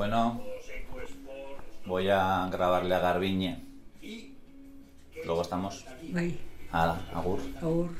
Bueno, voy a grabarle a Garbiñe. Luego estamos. Hala, agur. agur.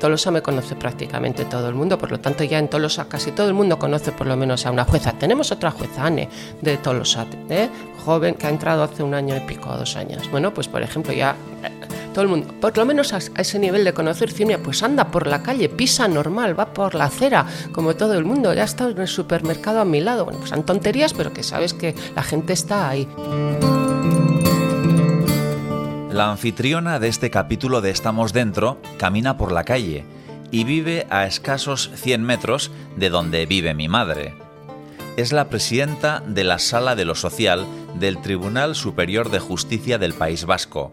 Tolosa me conoce prácticamente todo el mundo, por lo tanto ya en Tolosa casi todo el mundo conoce por lo menos a una jueza. Tenemos otra jueza, Anne, de Tolosa, ¿eh? joven que ha entrado hace un año y pico, dos años. Bueno, pues por ejemplo ya eh, todo el mundo, por lo menos a, ese nivel de conocer Cirnia, pues anda por la calle, pisa normal, va por la acera, como todo el mundo, ya está en el supermercado a mi lado. Bueno, pues son tonterías, pero que sabes que la gente está ahí. La anfitriona de este capítulo de Estamos Dentro camina por la calle y vive a escasos 100 metros de donde vive mi madre. Es la presidenta de la Sala de lo Social del Tribunal Superior de Justicia del País Vasco.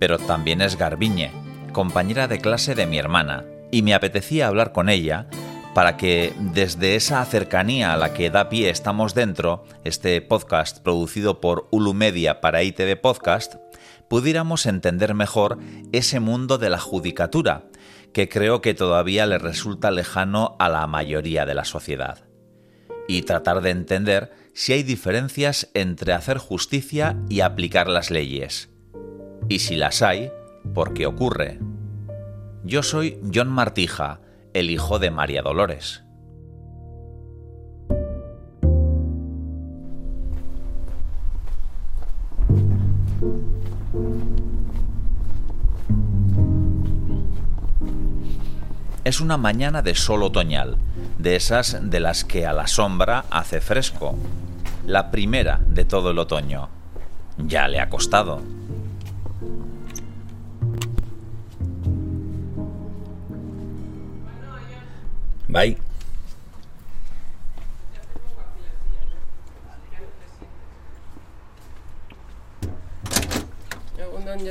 Pero también es Garbiñe, compañera de clase de mi hermana, y me apetecía hablar con ella para que desde esa cercanía a la que da pie Estamos Dentro, este podcast producido por Ulu Media para ITV Podcast, pudiéramos entender mejor ese mundo de la judicatura, que creo que todavía le resulta lejano a la mayoría de la sociedad. Y tratar de entender si hay diferencias entre hacer justicia y aplicar las leyes. Y si las hay, ¿por qué ocurre? Yo soy John Martija, el hijo de María Dolores. Es una mañana de sol otoñal, de esas de las que a la sombra hace fresco. La primera de todo el otoño. Ya le ha costado. Bye.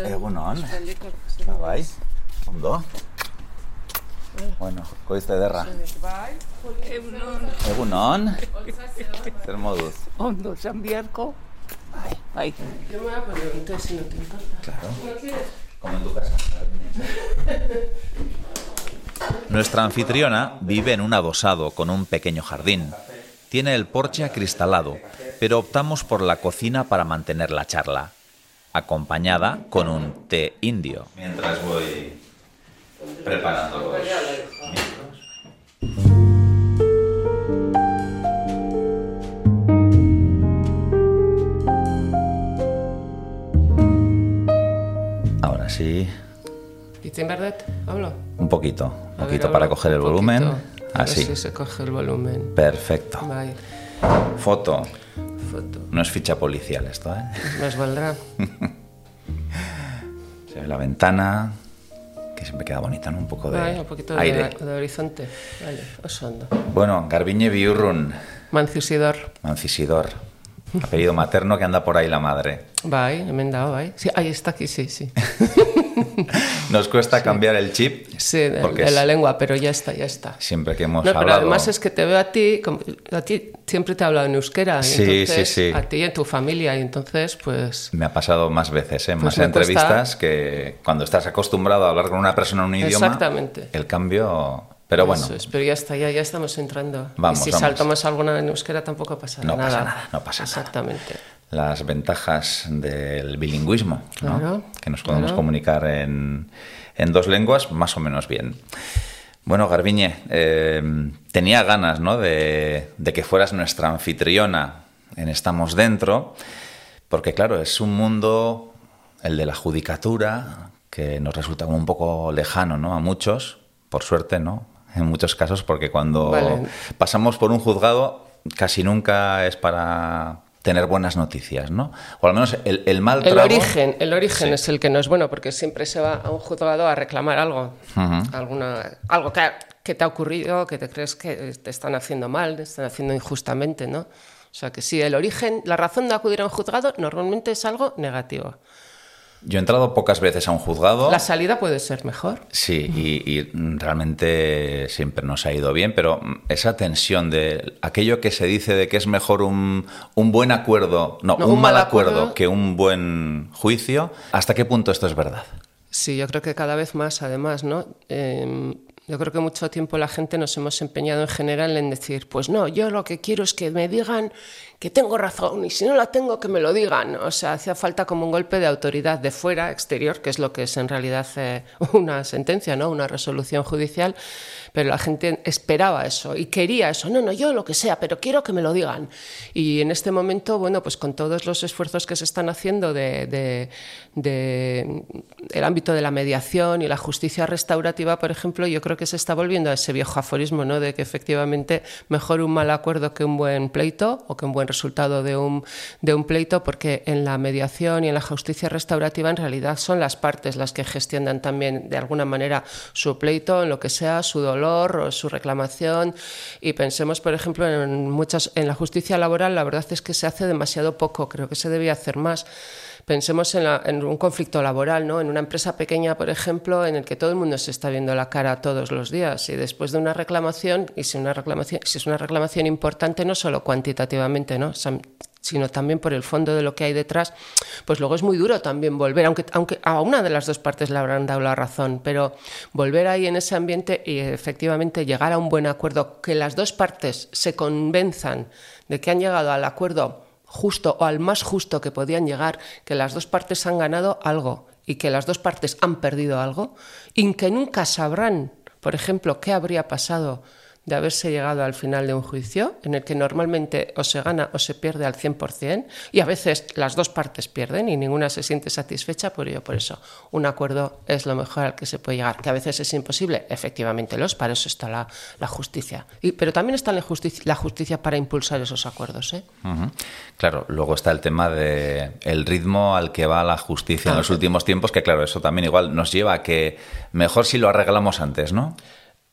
Egunon. Bai, ondo. Bueno, koizte ederra. Egunon. Zer moduz. Ondo, San Biarko. Bai. Yo me voy a poner un té si no te importa. Claro. Como en tu casa. Nuestra anfitriona vive en un adosado con un pequeño jardín. Tiene el porche acristalado, pero optamos por la cocina para mantener la charla, acompañada con un té indio. Mientras voy preparando los Ahora sí, ¿Dice en verdad? Hablo. un poquito, un ver, poquito hablo para coger el volumen. poquito. Así, si se coge el volumen. perfecto. Foto, Foto. no es ficha policial esto, ¿eh? Nos valdrá. Se ve la ventana, que siempre queda bonita, ¿no? Un poco de Vale, un poquito de, aire. de horizonte. Vale, oso ondo. Bueno, Garbiñe Biurrun, Manciusidor. Mancisidor, apellido materno que anda por ahí la madre. Bai, hemen dago, bai. Sí, ahí está aquí, sí, sí. Nos cuesta cambiar el chip, Sí, de, la lengua, pero ya está, ya está. siempre que hemos No, pero hablado... además es que te veo a ti, como- a ti siempre te he hablado en euskera. Sí, entonces, sí, sí. A ti y en tu familia, y entonces, pues... Me ha pasado más veces, ¿eh? Pues más entrevistas que cuando estás acostumbrado a hablar con una persona en un idioma, Exactamente. el cambio... Pero bueno, Eso es, pero ya está, ya, ya estamos entrando. Vamos, y si vamos. saltamos alguna en euskera tampoco pasa No nada. pasa nada, no pasa nada. Exactamente. Las ventajas del bilingüismo, ¿no? Claro, que nos podemos claro. comunicar en, en dos lenguas más o menos bien. Bueno, Garbiñe, eh, tenía ganas ¿no? de, de que fueras nuestra anfitriona en Estamos Dentro, porque claro, es un mundo, el de la judicatura, que nos resulta como un poco lejano ¿no? a muchos, por suerte, ¿no? En muchos casos, porque cuando Vale. pasamos por un juzgado casi nunca es para tener buenas noticias, ¿no? O al menos el, el mal El trago- origen, el origen Sí. es el que no es bueno, porque siempre se va a un juzgado a reclamar algo, alguna, algo que, que te ha ocurrido, que te crees que te están haciendo mal, te están haciendo injustamente, ¿no? O sea que sí, el origen, la razón de acudir a un juzgado normalmente es algo negativo. Yo he entrado pocas veces a un juzgado. La salida puede ser mejor. Sí, y, y realmente siempre nos ha ido bien, pero esa tensión de aquello que se dice de que es mejor un, un buen acuerdo, no, No, un, un mal mal acuerdo, acuerdo. que un buen juicio, ¿hasta qué punto esto es verdad? Sí, yo creo que cada vez más, además, ¿no? Eh, yo creo que mucho tiempo la gente nos hemos empeñado en general en decir, pues no, yo lo que quiero es que me digan que tengo razón y si no la tengo, que me lo digan. O sea, hacía falta como un golpe de autoridad de fuera, exterior, que es lo que es en realidad eh, una sentencia, ¿no? Una resolución judicial, pero la gente esperaba eso y quería eso. No, no, yo lo que sea, pero quiero que me lo digan. Y en este momento, bueno, pues con todos los esfuerzos que se están haciendo de, de, de el ámbito de la mediación y la justicia restaurativa, por ejemplo, yo creo que se está volviendo a ese viejo aforismo, ¿no? De que efectivamente mejor un mal acuerdo que un buen pleito o que un buen resultado de un, de un pleito, porque en la mediación y en la justicia restaurativa en realidad son las partes las que gestionan también de alguna manera su pleito, en lo que sea, su dolor o su reclamación. Y pensemos, por ejemplo, en muchas, en la justicia laboral, la verdad es que se hace demasiado poco, creo que se debía hacer más. Pensemos en, en un conflicto laboral, ¿no? En una empresa pequeña, por ejemplo, en el que todo el mundo se está viendo la cara todos los días y después de una reclamación, y si una reclamación, si es una reclamación importante, no solo cuantitativamente, ¿no? Sino también por el fondo de lo que hay detrás, pues luego es muy duro también volver, aunque, aunque a una de las dos partes le habrán dado la razón, pero volver ahí en ese ambiente y efectivamente llegar a un buen acuerdo, que las dos partes se convenzan de que han llegado al acuerdo justo o al más justo que podían llegar, que las dos partes han ganado algo y que las dos partes han perdido algo, y que nunca sabrán, por ejemplo, qué habría pasado de haberse llegado al final de un juicio, en el que normalmente o se gana o se pierde al 100%, y a veces las dos partes pierden y ninguna se siente satisfecha, por ello, por eso, un acuerdo es lo mejor al que se puede llegar, que a veces es imposible, efectivamente los, para eso está la, la justicia. Y, pero también está la justicia, la justicia para impulsar esos acuerdos. ¿eh? Claro, luego está el tema de el ritmo al que va la justicia en los últimos tiempos, que claro, eso también igual nos lleva a que mejor si lo arreglamos antes, ¿no?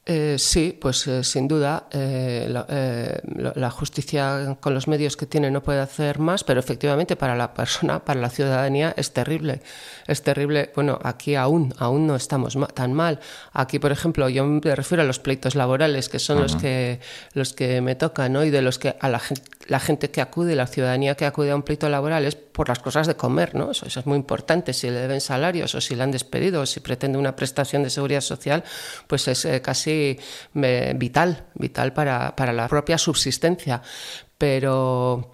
Eh, sí, pues eh, sin duda eh, la, eh, la justicia con los medios que tiene no puede hacer más, pero efectivamente para la persona, para la ciudadanía es terrible. Es terrible. Bueno, aquí aún, aún no estamos ma- tan mal. Aquí, por ejemplo, yo me refiero a los pleitos laborales, que son los que los que me tocan, ¿no? Y de los que a la gente, la gente que acude, la ciudadanía que acude a un pleito laboral es por las cosas de comer, ¿no? Eso, es muy importante. Si le deben salarios o si le han despedido o si pretende una prestación de seguridad social, pues es eh, casi eh, vital, vital para, para la propia subsistencia. Pero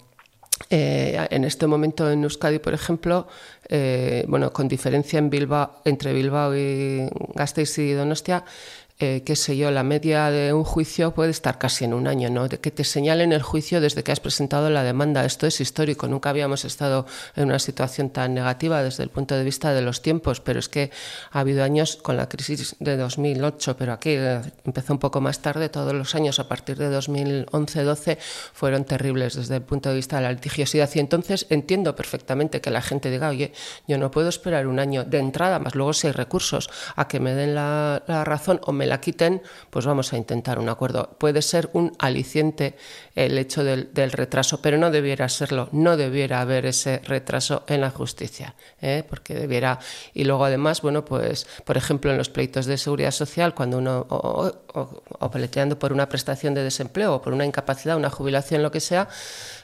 eh, en este momento en Euskadi, por ejemplo, bueno, con diferencia en Bilbao, entre Bilbao y Gasteiz y Donostia, eh, qué sé yo, la media de un juicio puede estar casi en un año, ¿no? Que te señalen el juicio desde que has presentado la demanda. Esto es histórico. Nunca habíamos estado en una situación tan negativa desde el punto de vista de los tiempos, pero es que ha habido años con la crisis de 2008, pero aquí eh, empezó un poco más tarde. Todos los años a partir de 2011-12 fueron terribles desde el punto de vista de la litigiosidad. Y entonces entiendo perfectamente que la gente diga, oye, yo no puedo esperar un año de entrada, más luego si hay recursos, a que me den la, la razón o me la quiten, pues vamos a intentar un acuerdo. Puede ser un aliciente el hecho del, del retraso, pero no debiera serlo, no debiera haber ese retraso en la justicia, ¿eh? porque debiera. Y luego además, bueno, pues, por ejemplo, en los pleitos de seguridad social, cuando uno, o, o, o peleando por una prestación de desempleo o por una incapacidad, una jubilación, lo que sea,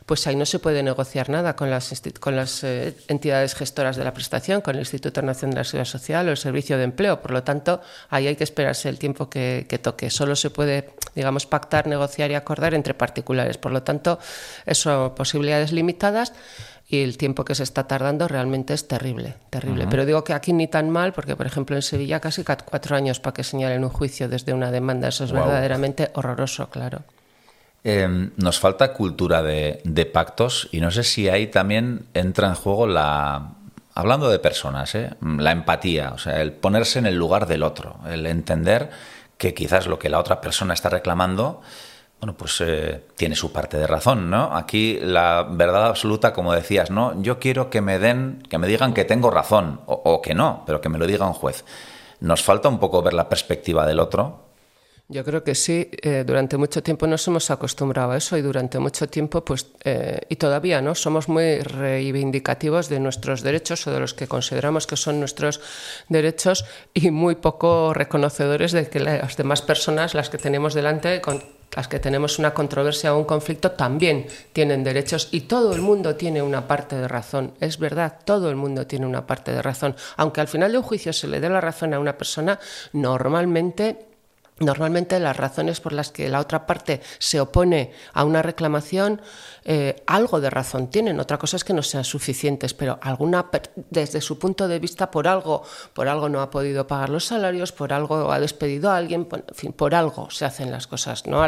pues ahí no se puede negociar nada con las, con las eh, entidades gestoras de la prestación, con el Instituto Nacional de la Seguridad Social o el Servicio de Empleo. Por lo tanto, ahí hay que esperarse el tiempo que, que, toque. Solo se puede, digamos, pactar, negociar y acordar entre particulares. Por lo tanto, eso, posibilidades limitadas y el tiempo que se está tardando realmente es terrible, terrible. Uh -huh. Pero digo que aquí ni tan mal, porque por ejemplo en Sevilla casi cuatro años para que señalen un juicio desde una demanda. Eso es wow. verdaderamente horroroso, claro. Eh, nos falta cultura de, de, pactos y no sé si ahí también entra en juego la, hablando de personas, ¿eh? la empatía, o sea, el ponerse en el lugar del otro, el entender que quizás lo que la otra persona está reclamando, bueno, pues eh, tiene su parte de razón, ¿no? Aquí la verdad absoluta, como decías, ¿no? Yo quiero que me den, que me digan que tengo razón o, o que no, pero que me lo diga un juez. Nos falta un poco ver la perspectiva del otro Yo creo que sí. Eh, durante mucho tiempo nos hemos acostumbrado a eso y durante mucho tiempo, pues, eh, y todavía, ¿no? Somos muy reivindicativos de nuestros derechos o de los que consideramos que son nuestros derechos y muy poco reconocedores de que las demás personas, las que tenemos delante, con las que tenemos una controversia o un conflicto, también tienen derechos y todo el mundo tiene una parte de razón. Es verdad, todo el mundo tiene una parte de razón. Aunque al final de un juicio se le dé la razón a una persona, normalmente Normalmente las razones por las que la otra parte se opone a una reclamación eh, algo de razón tienen. Otra cosa es que no sean suficientes, pero alguna desde su punto de vista por algo, por algo no ha podido pagar los salarios, por algo ha despedido a alguien, por, algo se hacen las cosas. ¿no?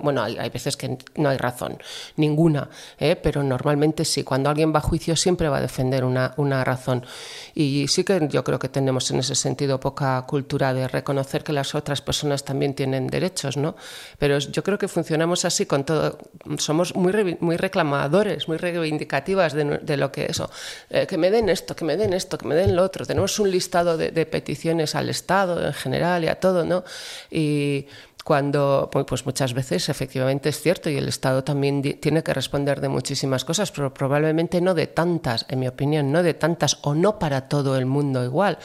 bueno, hay, veces que no hay razón, ninguna, ¿eh? pero normalmente sí. Cuando alguien va a juicio siempre va a defender una, una razón. Y sí que yo creo que tenemos en ese sentido poca cultura de reconocer que las otras personas también tienen derechos, ¿no? Pero yo creo que funcionamos así con todo. Somos muy, muy reclamadores, muy reivindicativas de, lo que eso. Eh, que me den esto, que me den esto, que me den lo otro. Tenemos un listado de, peticiones al Estado en general y a todo, ¿no? Y cuando pues muchas veces efectivamente es cierto y el Estado también tiene que responder de muchísimas cosas, pero probablemente no de tantas, en mi opinión, no de tantas o no para todo el mundo igual.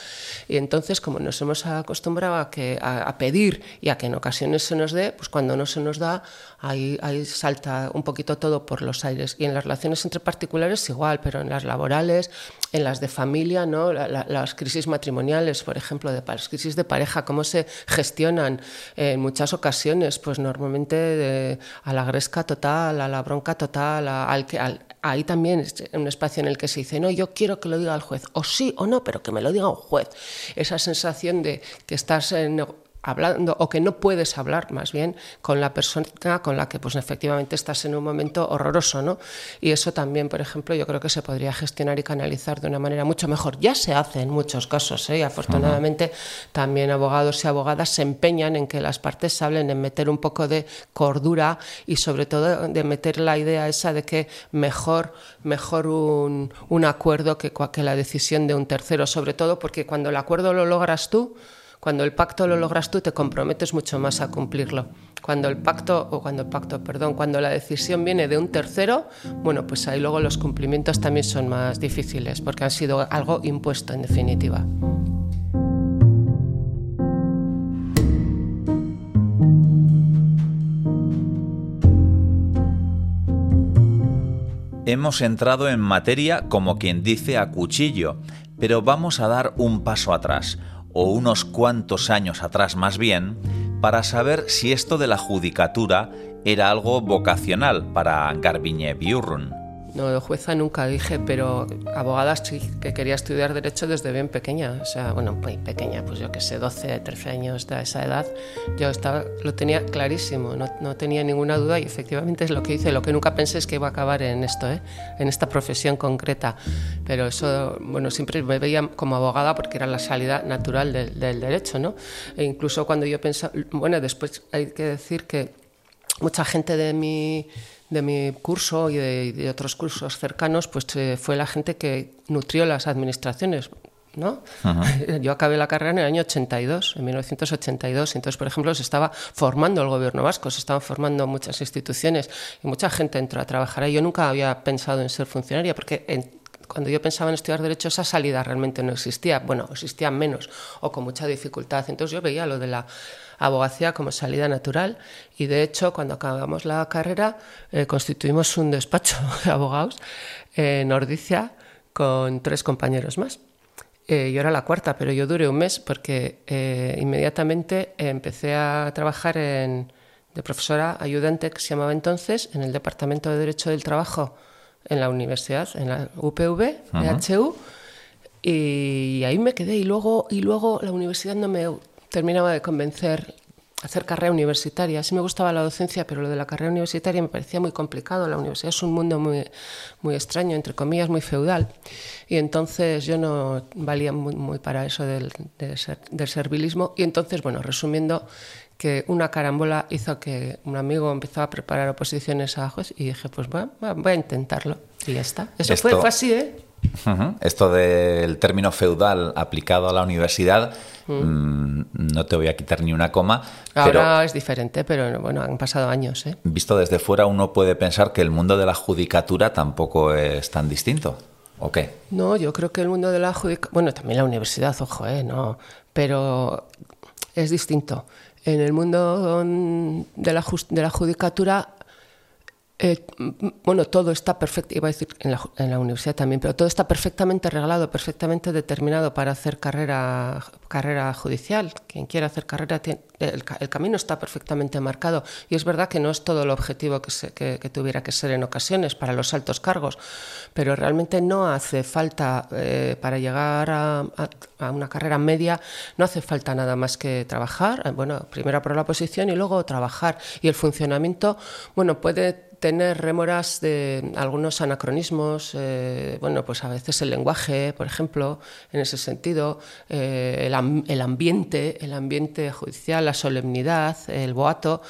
Y entonces, como nos hemos acostumbrado a, que, a, pedir y a que en ocasiones se nos dé, pues cuando no se nos da, ahí, ahí salta un poquito todo por los aires. Y en las relaciones entre particulares igual, pero en las laborales, en las de familia, ¿no? las crisis matrimoniales, por ejemplo, de las crisis de pareja, cómo se gestionan en muchas ocasiones, pues normalmente a la gresca total, a la bronca total, al que ahí también es un espacio en el que se dice, no, yo quiero que lo diga el juez, o sí o no, pero que me lo diga un juez. Esa sensación de que estás en, hablando o que no puedes hablar más bien con la persona con la que pues efectivamente estás en un momento horroroso, ¿no? Y eso también, por ejemplo, yo creo que se podría gestionar y canalizar de una manera mucho mejor. Ya se hace en muchos casos, ¿eh? y afortunadamente también abogados y abogadas se empeñan en que las partes hablen, en meter un poco de cordura y sobre todo de meter la idea esa de que mejor, mejor un, un acuerdo que, que la decisión de un tercero, sobre todo porque cuando el acuerdo lo logras tú, cuando el pacto lo logras tú, te comprometes mucho más a cumplirlo. Cuando el pacto, o cuando el pacto, perdón, cuando la decisión viene de un tercero, bueno, pues ahí luego los cumplimientos también son más difíciles, porque han sido algo impuesto en definitiva. Hemos entrado en materia como quien dice a cuchillo, pero vamos a dar un paso atrás o unos cuantos años atrás más bien, para saber si esto de la judicatura era algo vocacional para Garbiñe Biurrun. No, jueza nunca dije, pero abogada sí que quería estudiar Derecho desde bien pequeña. O sea, bueno, muy pequeña, pues yo que sé, 12, 13 años de esa edad. Yo estaba, lo tenía clarísimo, no, no, tenía ninguna duda y efectivamente es lo que hice. Lo que nunca pensé es que iba a acabar en esto, ¿eh? en esta profesión concreta. Pero eso, bueno, siempre me veía como abogada porque era la salida natural del derecho, ¿no? E incluso cuando yo pensaba, bueno, después hay que decir que mucha gente de mi de mi curso y de, otros cursos cercanos, pues eh, fue la gente que nutrió las administraciones. ¿no? Yo acabé la carrera en el año 82, en 1982, entonces, por ejemplo, se estaba formando el gobierno vasco, se estaban formando muchas instituciones y mucha gente entró a trabajar ahí. Yo nunca había pensado en ser funcionaria porque cuando yo pensaba en estudiar Derecho, esa salida realmente no existía. Bueno, existía menos o con mucha dificultad. Entonces yo veía lo de la abogacía como salida natural y de hecho cuando acabamos la carrera eh, constituimos un despacho de abogados en Ordicia con tres compañeros más. Eh, yo era la cuarta, pero yo duré un mes porque eh, inmediatamente empecé a trabajar en, de profesora ayudante, que se llamaba entonces, en el Departamento de Derecho del Trabajo en la universidad, en la UPV, uh y ahí me quedé. Y luego, y luego la universidad no me terminaba de convencer hacer carrera universitaria. Sí me gustaba la docencia, pero lo de la carrera universitaria me parecía muy complicado. La universidad es un mundo muy, muy extraño, entre comillas, muy feudal. Y entonces yo no valía muy, para eso del, del, servilismo. Y entonces, bueno, resumiendo, que una carambola hizo que un amigo empezó a preparar oposiciones a juez y dije, pues voy a, voy a intentarlo. Y ya está. Eso fue, fue así, ¿eh? Esto del término feudal aplicado a la universidad, mm, no te voy a quitar ni una coma, pero Ahora es diferente, pero bueno, han pasado años, ¿eh? visto desde fuera uno puede pensar que el mundo de la judicatura tampoco es tan distinto. ¿O qué? No, yo creo que el mundo de la judicatura, bueno, también la universidad, ojo, ¿eh? No, pero es distinto. En el mundo de la, de la judicatura, eh, bueno, todo está perfecto, iba a decir en la, en la universidad también, pero todo está perfectamente reglado, perfectamente determinado para hacer carrera, carrera judicial. Quien quiera hacer carrera, tiene- el, el camino está perfectamente marcado. Y es verdad que no es todo el objetivo que, se- que- tuviera que ser en ocasiones para los altos cargos, pero realmente no hace falta, eh, para llegar a, a- a una carrera media, no hace falta nada más que trabajar, eh, bueno, primero por la posición y luego trabajar. Y el funcionamiento, bueno, puede tener rémoras de algunos anacronismos, eh, bueno, pues a veces el lenguaje, por ejemplo, en ese sentido, eh, el, am- el ambiente, el ambiente judicial, la solemnidad, el boato,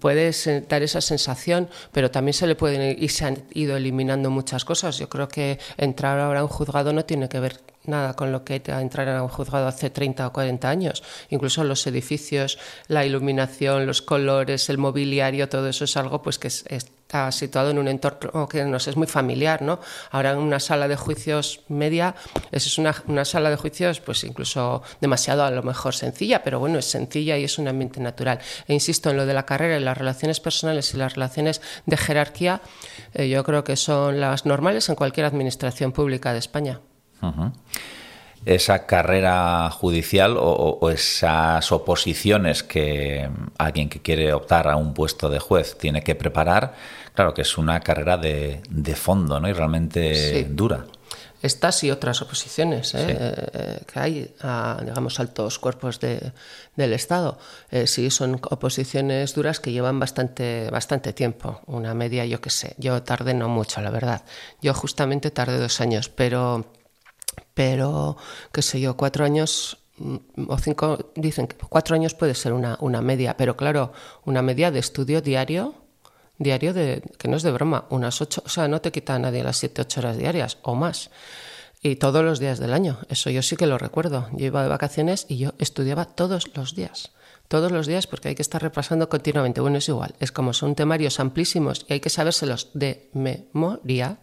puede dar esa sensación, pero también se le pueden ir- y se han ido eliminando muchas cosas. Yo creo que entrar ahora a un juzgado no tiene que ver nada con lo que entrar a un juzgado hace 30 o 40 años. Incluso los edificios, la iluminación, los colores, el mobiliario, todo eso es algo pues que es- está situado en un entorno que nos es muy familiar, ¿no? Ahora en una sala de juicios media, esa es una, una sala de juicios pues incluso demasiado a lo mejor sencilla, pero bueno, es sencilla y es un ambiente natural. E insisto en lo de la carrera y las relaciones personales y las relaciones de jerarquía, eh, yo creo que son las normales en cualquier administración pública de España. Ujú. Esa carrera judicial o, esas oposiciones que alguien que quiere optar a un puesto de juez tiene que preparar, claro que es una carrera de, de fondo ¿no? y realmente Sí. dura. Estas y otras oposiciones ¿eh? Eh, que hay a, digamos, altos cuerpos de- del Estado. Eh, sí, son oposiciones duras que llevan bastante, bastante tiempo. Una media, yo qué sé. Yo tardé no mucho, la verdad. Yo justamente tardé dos años, pero, pero qué sé yo, cuatro años mm, o cinco, dicen que cuatro años puede ser una, una media, pero claro, una media de estudio diario diario de que no es de broma, unas ocho, o sea, no te quita a nadie las siete, ocho horas diarias o más. Y todos los días del año, eso yo sí que lo recuerdo. Yo iba de vacaciones y yo estudiaba todos los días. Todos los días porque hay que estar repasando continuamente. Bueno, es igual. Es como son temarios amplísimos y hay que sabérselos de memoria.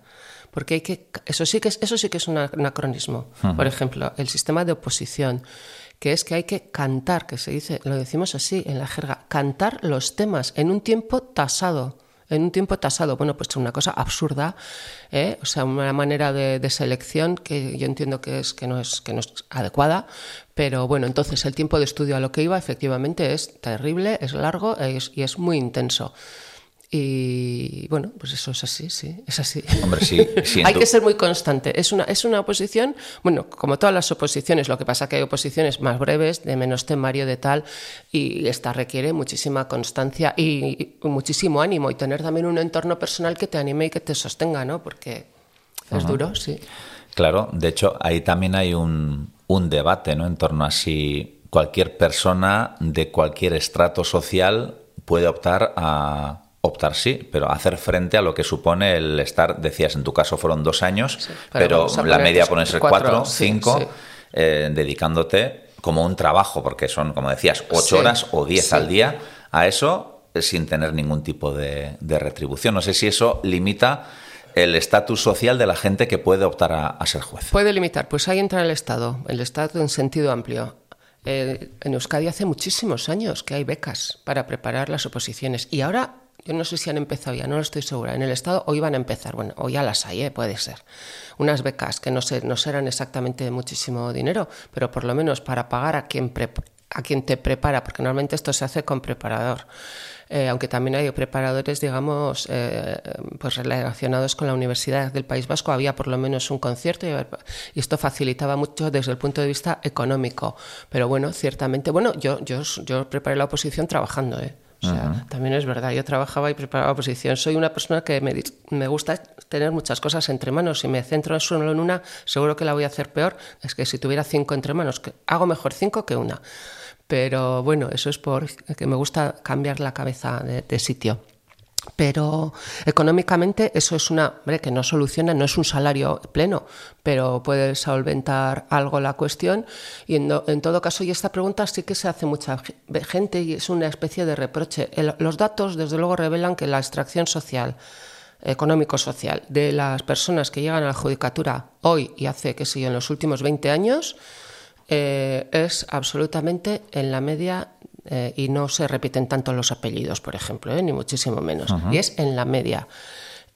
Porque hay que. Eso sí que es, eso sí que es un anacronismo. Por ejemplo, el sistema de oposición, que es que hay que cantar, que se dice, lo decimos así en la jerga, cantar los temas en un tiempo tasado en un tiempo tasado. Bueno, pues una cosa absurda, ¿eh? o sea, una manera de, de, selección que yo entiendo que es que no es que no es adecuada, pero bueno, entonces el tiempo de estudio a lo que iba efectivamente es terrible, es largo es, y es muy intenso. Y bueno, pues eso es así, sí, es así. Hombre, sí, hay que ser muy constante. Es una, es una oposición, bueno, como todas las oposiciones, lo que pasa que hay oposiciones más breves, de menos temario, de tal, y esta requiere muchísima constancia y, y muchísimo ánimo y tener también un entorno personal que te anime y que te sostenga, ¿no? Porque es uh -huh. duro, sí. Claro, de hecho, ahí también hay un, un debate, ¿no? En torno a si cualquier persona de cualquier estrato social puede optar a optar sí, pero hacer frente a lo que supone el estar, decías, en tu caso fueron dos años, sí, pero, pero la media pone ser cuatro, sí, cinco, sí. Eh, dedicándote como un trabajo, porque son, como decías, ocho horas o diez al día a eso sin tener ningún tipo de, de, retribución. No sé si eso limita el estatus social de la gente que puede optar a, a, ser juez. Puede limitar, pues ahí entra el Estado, el Estado en sentido amplio. Eh, en Euskadi hace muchísimos años que hay becas para preparar las oposiciones y ahora yo no sé si han empezado ya, no lo estoy segura. En el Estado o iban a empezar, bueno, o ya las hay, ¿eh? puede ser. Unas becas que no, sé, no serán exactamente de muchísimo dinero, pero por lo menos para pagar a quien, a quien te prepara, porque normalmente esto se hace con preparador. Eh, aunque también hay preparadores, digamos, eh, pues relacionados con la Universidad del País Vasco, había por lo menos un concierto y, y, esto facilitaba mucho desde el punto de vista económico. Pero bueno, ciertamente, bueno, yo, yo, yo preparé la oposición trabajando, ¿eh? O sea, uh -huh. también es verdad, yo trabajaba y preparaba oposición. Soy una persona que me, me, gusta tener muchas cosas entre manos. Si me centro solo en una, seguro que la voy a hacer peor. Es que si tuviera cinco entre manos, que hago mejor cinco que una. Pero bueno, eso es porque me gusta cambiar la cabeza de, de sitio. Pero económicamente eso es una, hombre, que no soluciona, no es un salario pleno, pero puede solventar algo la cuestión. Y en, en todo caso, y esta pregunta sí que se hace mucha gente y es una especie de reproche. los datos, desde luego, revelan que la extracción social, económico-social, de las personas que llegan a la judicatura hoy y hace, qué sé yo, en los últimos 20 años, eh, es absolutamente en la media eh, y no se repiten tanto los apellidos, por ejemplo, ¿eh? ni muchísimo menos. Y es en la media.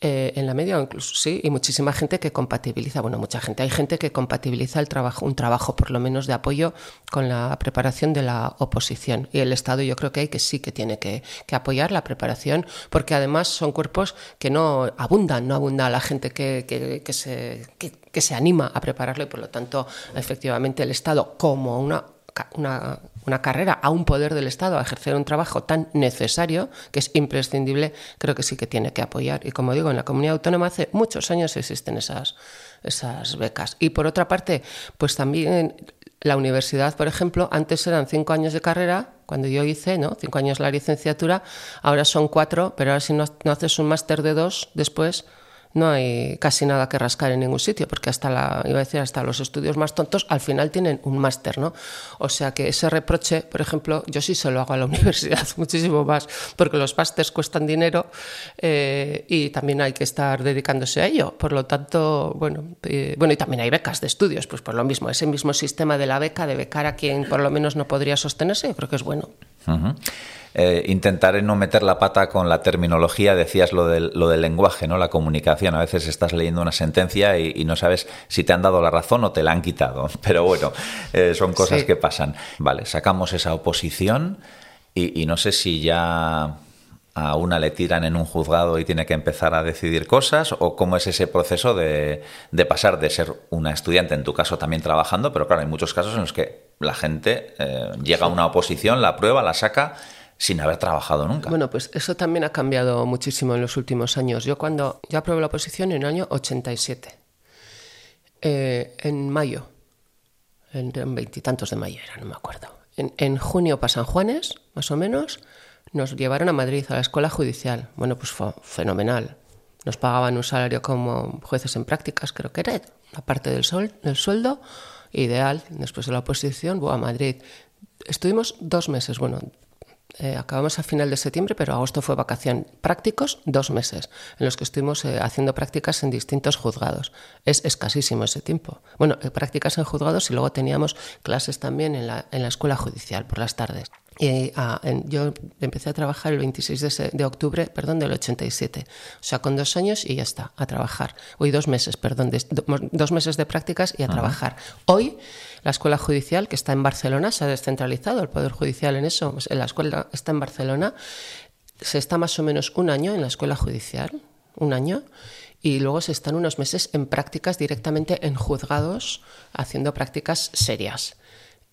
Eh, en la media, incluso sí, y muchísima gente que compatibiliza, bueno, mucha gente, hay gente que compatibiliza el trabajo, un trabajo por lo menos de apoyo con la preparación de la oposición. Y el Estado yo creo que hay que sí que tiene que, apoyar la preparación, porque además son cuerpos que no abundan, no abunda la gente que, que, se, que se anima a prepararlo y por lo tanto, efectivamente, el Estado como una una, una, carrera a un poder del Estado a ejercer un trabajo tan necesario que es imprescindible, creo que sí que tiene que apoyar. Y como digo, en la comunidad autónoma hace muchos años existen esas, esas becas. Y por otra parte, pues también la universidad, por ejemplo, antes eran cinco años de carrera, cuando yo hice, ¿no? Cinco años la licenciatura, ahora son cuatro, pero ahora si no, no haces un máster de dos después, no hay casi nada que rascar en ningún sitio, porque hasta iba a decir, hasta los estudios más tontos al final tienen un máster, ¿no? O sea que ese reproche, por ejemplo, yo sí se lo hago a la universidad muchísimo más, porque los másters cuestan dinero eh, y también hay que estar dedicándose a ello. Por lo tanto, bueno, eh, bueno, y también hay becas de estudios, pues por lo mismo, ese mismo sistema de la beca, de becar a quien por lo menos no podría sostenerse, yo creo que es bueno. Eh, intentaré no meter la pata con la terminología, decías lo del, lo del lenguaje, ¿no? La comunicación. A veces estás leyendo una sentencia y, no sabes si te han dado la razón o te la han quitado. Pero bueno, eh, son cosas que pasan. Vale, sacamos esa oposición y, no sé si ya a una le tiran en un juzgado y tiene que empezar a decidir cosas o cómo es ese proceso de, de, pasar de ser una estudiante, en tu caso también trabajando, pero claro, hay muchos casos en los que la gente eh, llega a una oposición, la prueba, la saca sin haber trabajado nunca. Bueno, pues eso también ha cambiado muchísimo en los últimos años. Yo cuando yo aprobé la oposición en el año 87, eh, en mayo, en veintitantos de mayo era, no me acuerdo. En, en junio para San Juanes, más o menos, nos llevaron a Madrid, a la escuela judicial. Bueno, pues fue fenomenal. Nos pagaban un salario como jueces en prácticas, creo que era, aparte del, sol, del sueldo, ideal. Después de la oposición, voy a Madrid. Estuvimos dos meses, bueno, eh, acabamos a final de septiembre, pero agosto fue vacación. Prácticos, dos meses, en los que estuvimos eh, haciendo prácticas en distintos juzgados. Es escasísimo ese tiempo. Bueno, eh, prácticas en juzgados y luego teníamos clases también en la, en la escuela judicial por las tardes. Y, ah, yo empecé a trabajar el 26 de, octubre perdón, del 87. O sea, con dos años y ya está, a trabajar. Hoy dos meses, perdón, dos meses de prácticas y a trabajar. Hoy la escuela judicial, que está en Barcelona, se ha descentralizado el Poder Judicial en eso. Pues, la escuela está en Barcelona. Se está más o menos un año en la escuela judicial, un año y luego se están unos meses en prácticas directamente en juzgados, haciendo prácticas serias.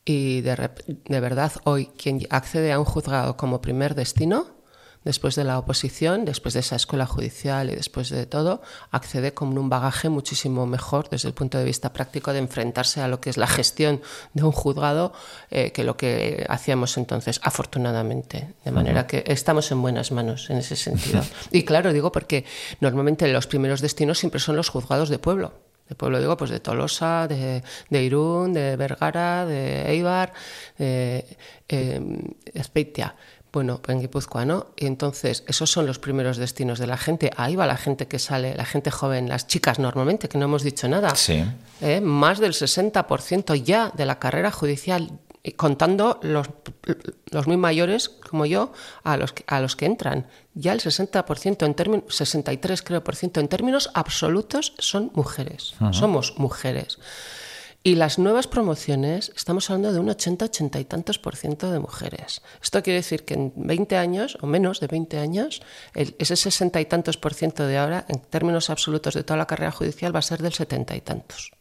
Y de, de verdad, hoy quien accede a un juzgado como primer destino, después de la oposición, después de esa escuela judicial y después de todo, accede con un bagaje muchísimo mejor desde el punto de vista práctico de enfrentarse a lo que es la gestión de un juzgado eh, que lo que hacíamos entonces, afortunadamente. De manera que estamos en buenas manos en ese sentido. Y claro, digo porque normalmente los primeros destinos siempre son los juzgados de pueblo de pueblo digo, pues de Tolosa, de, Irún, de Vergara, de Eibar, de eh, Espeitia. Bueno, en Guipúzcoa, ¿no? Y entonces, esos son los primeros destinos de la gente. Ahí va la gente que sale, la gente joven, las chicas normalmente, que no hemos dicho nada. Sí. ¿Eh? Más del 60% ya de la carrera judicial, contando los, los muy mayores, como yo, a los, que, a los que entran ya el 60% en términos, 63 creo por ciento en términos absolutos son mujeres. Somos mujeres. Y las nuevas promociones, estamos hablando de un 80, 80 y tantos por ciento de mujeres. Esto quiere decir que en 20 años, o menos de 20 años, ese 60 y tantos por ciento de ahora, en términos absolutos de toda la carrera judicial, va a ser del 70 y tantos.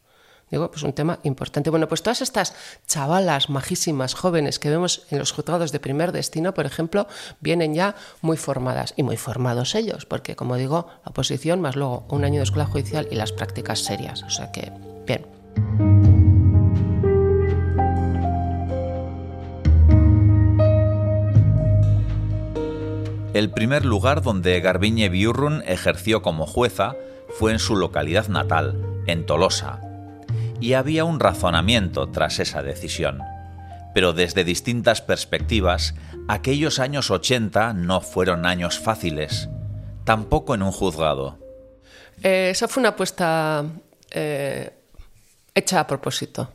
Digo, pues un tema importante. Bueno, pues todas estas chavalas majísimas, jóvenes que vemos en los juzgados de primer destino, por ejemplo, vienen ya muy formadas y muy formados ellos, porque como digo, la oposición más luego un año de escuela judicial y las prácticas serias. O sea que, bien. El primer lugar donde Garbiñe Biurrun ejerció como jueza fue en su localidad natal, en Tolosa. Y había un razonamiento tras esa decisión. Pero desde distintas perspectivas, aquellos años 80 no fueron años fáciles, tampoco en un juzgado. Eh, esa fue una apuesta eh, hecha a propósito.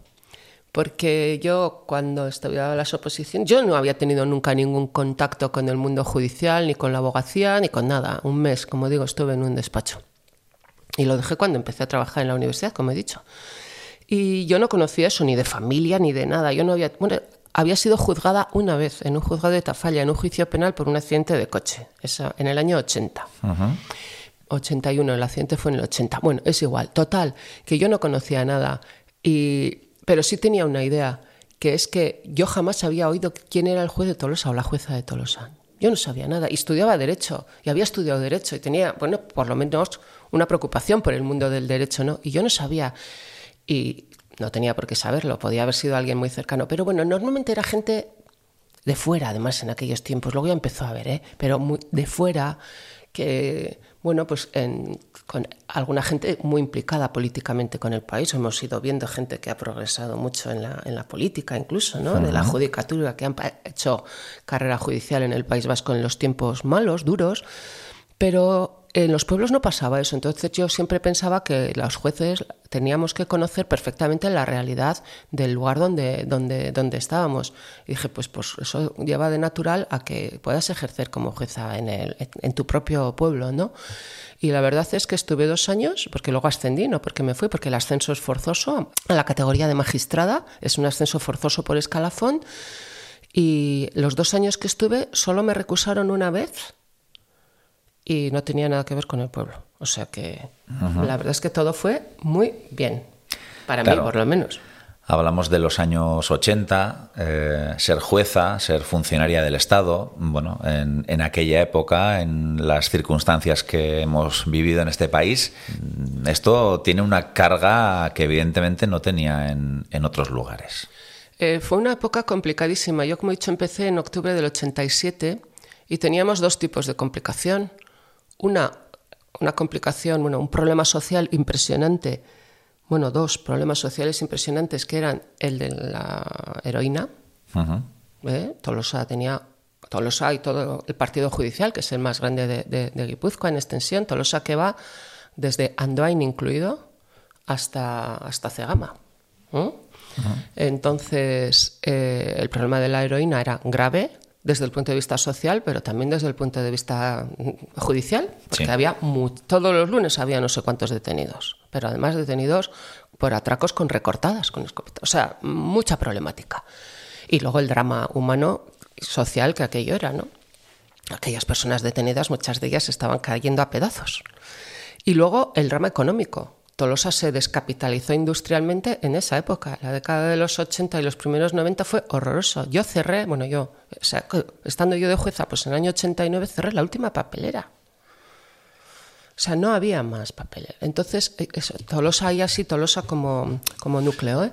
Porque yo cuando estudiaba las oposiciones, yo no había tenido nunca ningún contacto con el mundo judicial, ni con la abogacía, ni con nada. Un mes, como digo, estuve en un despacho. Y lo dejé cuando empecé a trabajar en la universidad, como he dicho. Y yo no conocía eso ni de familia ni de nada. Yo no había, bueno, había sido juzgada una vez en un juzgado de Tafalla, en un juicio penal por un accidente de coche, eso, en el año 80. 81, el accidente fue en el 80. Bueno, es igual. Total, que yo no conocía nada, y, pero sí tenía una idea, que es que yo jamás había oído quién era el juez de Tolosa o la jueza de Tolosa. Yo no sabía nada y estudiaba Derecho y había estudiado Derecho y tenía, bueno, por lo menos una preocupación por el mundo del derecho, ¿no? Y yo no sabía y no tenía por qué saberlo, podía haber sido alguien muy cercano, pero bueno, normalmente era gente de fuera, además en aquellos tiempos, luego ya empezó a ver, ¿eh? pero muy, de fuera que, bueno, pues con alguna gente muy implicada políticamente con el país. Hemos ido viendo gente que ha progresado mucho en la, en la política, incluso, ¿no? De la judicatura, que han hecho carrera judicial en el País Vasco en los tiempos malos, duros, pero en los pueblos no pasaba eso, entonces yo siempre pensaba que los jueces teníamos que conocer perfectamente la realidad del lugar donde, donde, donde estábamos. Y dije, pues, pues eso lleva de natural a que puedas ejercer como jueza en, el, en tu propio pueblo, ¿no? Y la verdad es que estuve dos años, porque luego ascendí, no porque me fui, porque el ascenso es forzoso a la categoría de magistrada, es un ascenso forzoso por escalafón. Y los dos años que estuve solo me recusaron una vez y no tenía nada que ver con el pueblo. O sea que la verdad es que todo fue muy bien, para mí por lo menos. Hablamos de los años 80, eh, ser jueza, ser funcionaria del Estado. Bueno, en, en, aquella época, en las circunstancias que hemos vivido en este país, esto tiene una carga que evidentemente no tenía en, en otros lugares. Eh, fue una época complicadísima. Yo, como he dicho, empecé en octubre del 87 y teníamos dos tipos de complicación una, una complicación, bueno, un problema social impresionante, bueno, dos problemas sociales impresionantes que eran el de la heroína. ¿eh? Tolosa tenía Tolosa y todo el partido judicial, que es el más grande de, de, Guipúzcoa en extensión, Tolosa que va desde Andoain incluido hasta, hasta Cegama. ¿eh? Entonces, eh, el problema de la heroína era grave, desde el punto de vista social, pero también desde el punto de vista judicial, porque había todos los lunes había no sé cuántos detenidos, pero además detenidos por atracos con recortadas, con escopetas, o sea, mucha problemática. Y luego el drama humano social que aquello era, ¿no? Aquellas personas detenidas, muchas de ellas estaban cayendo a pedazos. Y luego el drama económico, Tolosa se descapitalizó industrialmente en esa época. La década de los 80 y los primeros 90 fue horroroso. Yo cerré, bueno, yo, o sea, estando yo de jueza, pues en el año 89 cerré la última papelera. O sea, no había más papelera. Entonces, eh, Tolosa hay así, Tolosa como, como núcleo. ¿eh?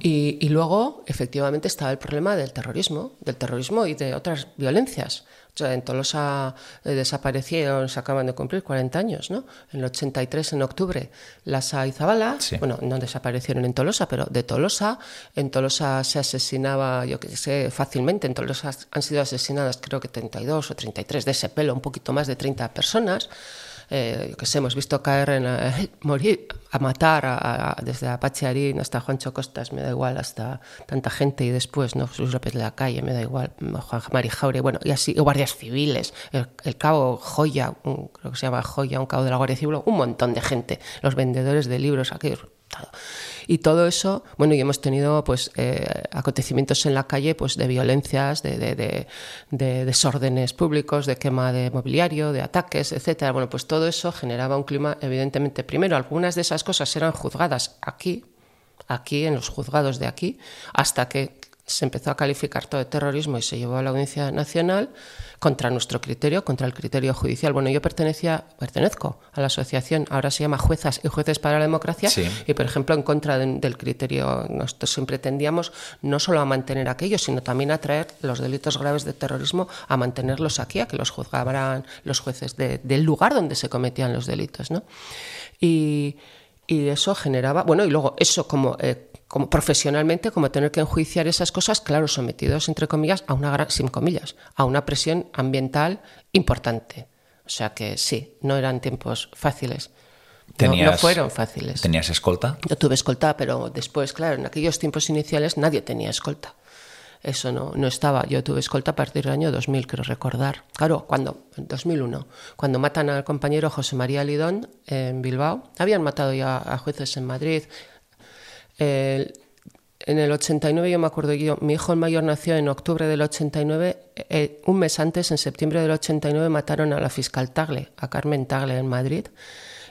y, y, luego, efectivamente, estaba el problema del terrorismo, del terrorismo y de otras violencias en Tolosa eh, desaparecieron, se acaban de cumplir 40 años, ¿no? En el 83, en octubre, Lasa y Zabala, bueno, no desaparecieron en Tolosa, pero de Tolosa, en Tolosa se asesinaba, yo que sé, fácilmente, en Tolosa han sido asesinadas creo que 32 o 33 de ese pelo, un poquito más de 30 personas eh, que sé, hemos visto caer en eh, morir, a matar desde Apache Arín hasta Juancho Costas, me da igual, hasta tanta gente y después, ¿no? Jesús López de la Calle, me da igual, Juan Mari Jaure, bueno, y así, guardias civiles, el, cabo Joya, creo que se llama Joya, un cabo de la Guardia Civil, un montón de gente, los vendedores de libros, aquellos y todo eso, bueno, y hemos tenido pues eh, acontecimientos en la calle pues de violencias, de, de, de, desórdenes públicos, de quema de mobiliario, de ataques, etcétera. Bueno, pues todo eso generaba un clima, evidentemente, primero, algunas de esas cosas eran juzgadas aquí, aquí, en los juzgados de aquí, hasta que se empezó a calificar todo de terrorismo y se llevó a la Audiencia Nacional contra nuestro criterio, contra el criterio judicial. Bueno, yo pertenecía, pertenezco a la asociación, ahora se llama Juezas y Jueces para la Democracia, y por ejemplo, en contra del criterio, nosotros siempre tendíamos no solo a mantener aquello, sino también a traer los delitos graves de terrorismo, a mantenerlos aquí, a que los juzgaran los jueces del lugar donde se cometían los delitos. ¿no? Y, y eso generaba, bueno, y luego eso como... Eh, como profesionalmente, como tener que enjuiciar esas cosas, claro, sometidos, entre comillas, a una gran, sin comillas, a una presión ambiental importante. O sea que sí, no eran tiempos fáciles. no, fueron fáciles. ¿Tenías escolta? Yo tuve escolta, pero después, claro, en aquellos tiempos iniciales nadie tenía escolta. Eso no, no estaba. Yo tuve escolta a partir del año 2000, creo recordar. Claro, cuando, en 2001, cuando matan al compañero José María Lidón en Bilbao. Habían matado ya a jueces en Madrid, en el 89 yo me acuerdo yo, mi hijo el mayor nació en octubre del 89, eh, un mes antes, en septiembre del 89, mataron a la fiscal Tagle, a Carmen Tagle en Madrid,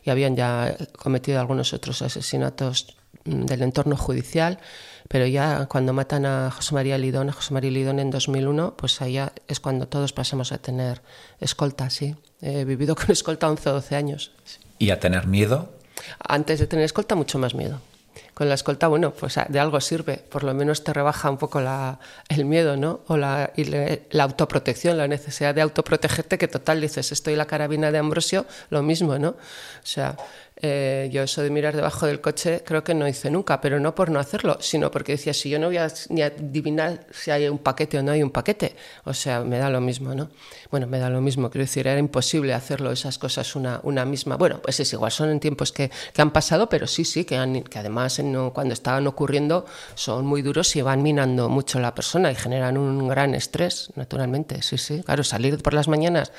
y habían ya cometido algunos otros asesinatos mm, del entorno judicial, pero ya cuando matan a José María Lidón, a José María Lidón en 2001, pues allá es cuando todos pasamos a tener escolta, sí. He vivido con escolta 11 o 12 años. ¿Y a tener miedo? Antes de tener escolta, mucho más miedo con la escolta, bueno, pues de algo sirve, por lo menos te rebaja un poco la, el miedo, ¿no? O la, y la autoprotección, la necesidad de autoprotegerte, que total dices, estoy la carabina de Ambrosio, lo mismo, ¿no? O sea, eh, yo eso de mirar debajo del coche creo que no hice nunca, pero no por no hacerlo, sino porque decía, si yo no voy a ni adivinar si hay un paquete o no hay un paquete, o sea, me da lo mismo, ¿no? Bueno, me da lo mismo, quiero decir, era imposible hacerlo esas cosas una, una misma. Bueno, pues es igual, son en tiempos que, que han pasado, pero sí, sí, que, han, que además cuando estaban ocurriendo son muy duros y van minando mucho la persona y generan un gran estrés, naturalmente, sí, sí. Claro, salir por las mañanas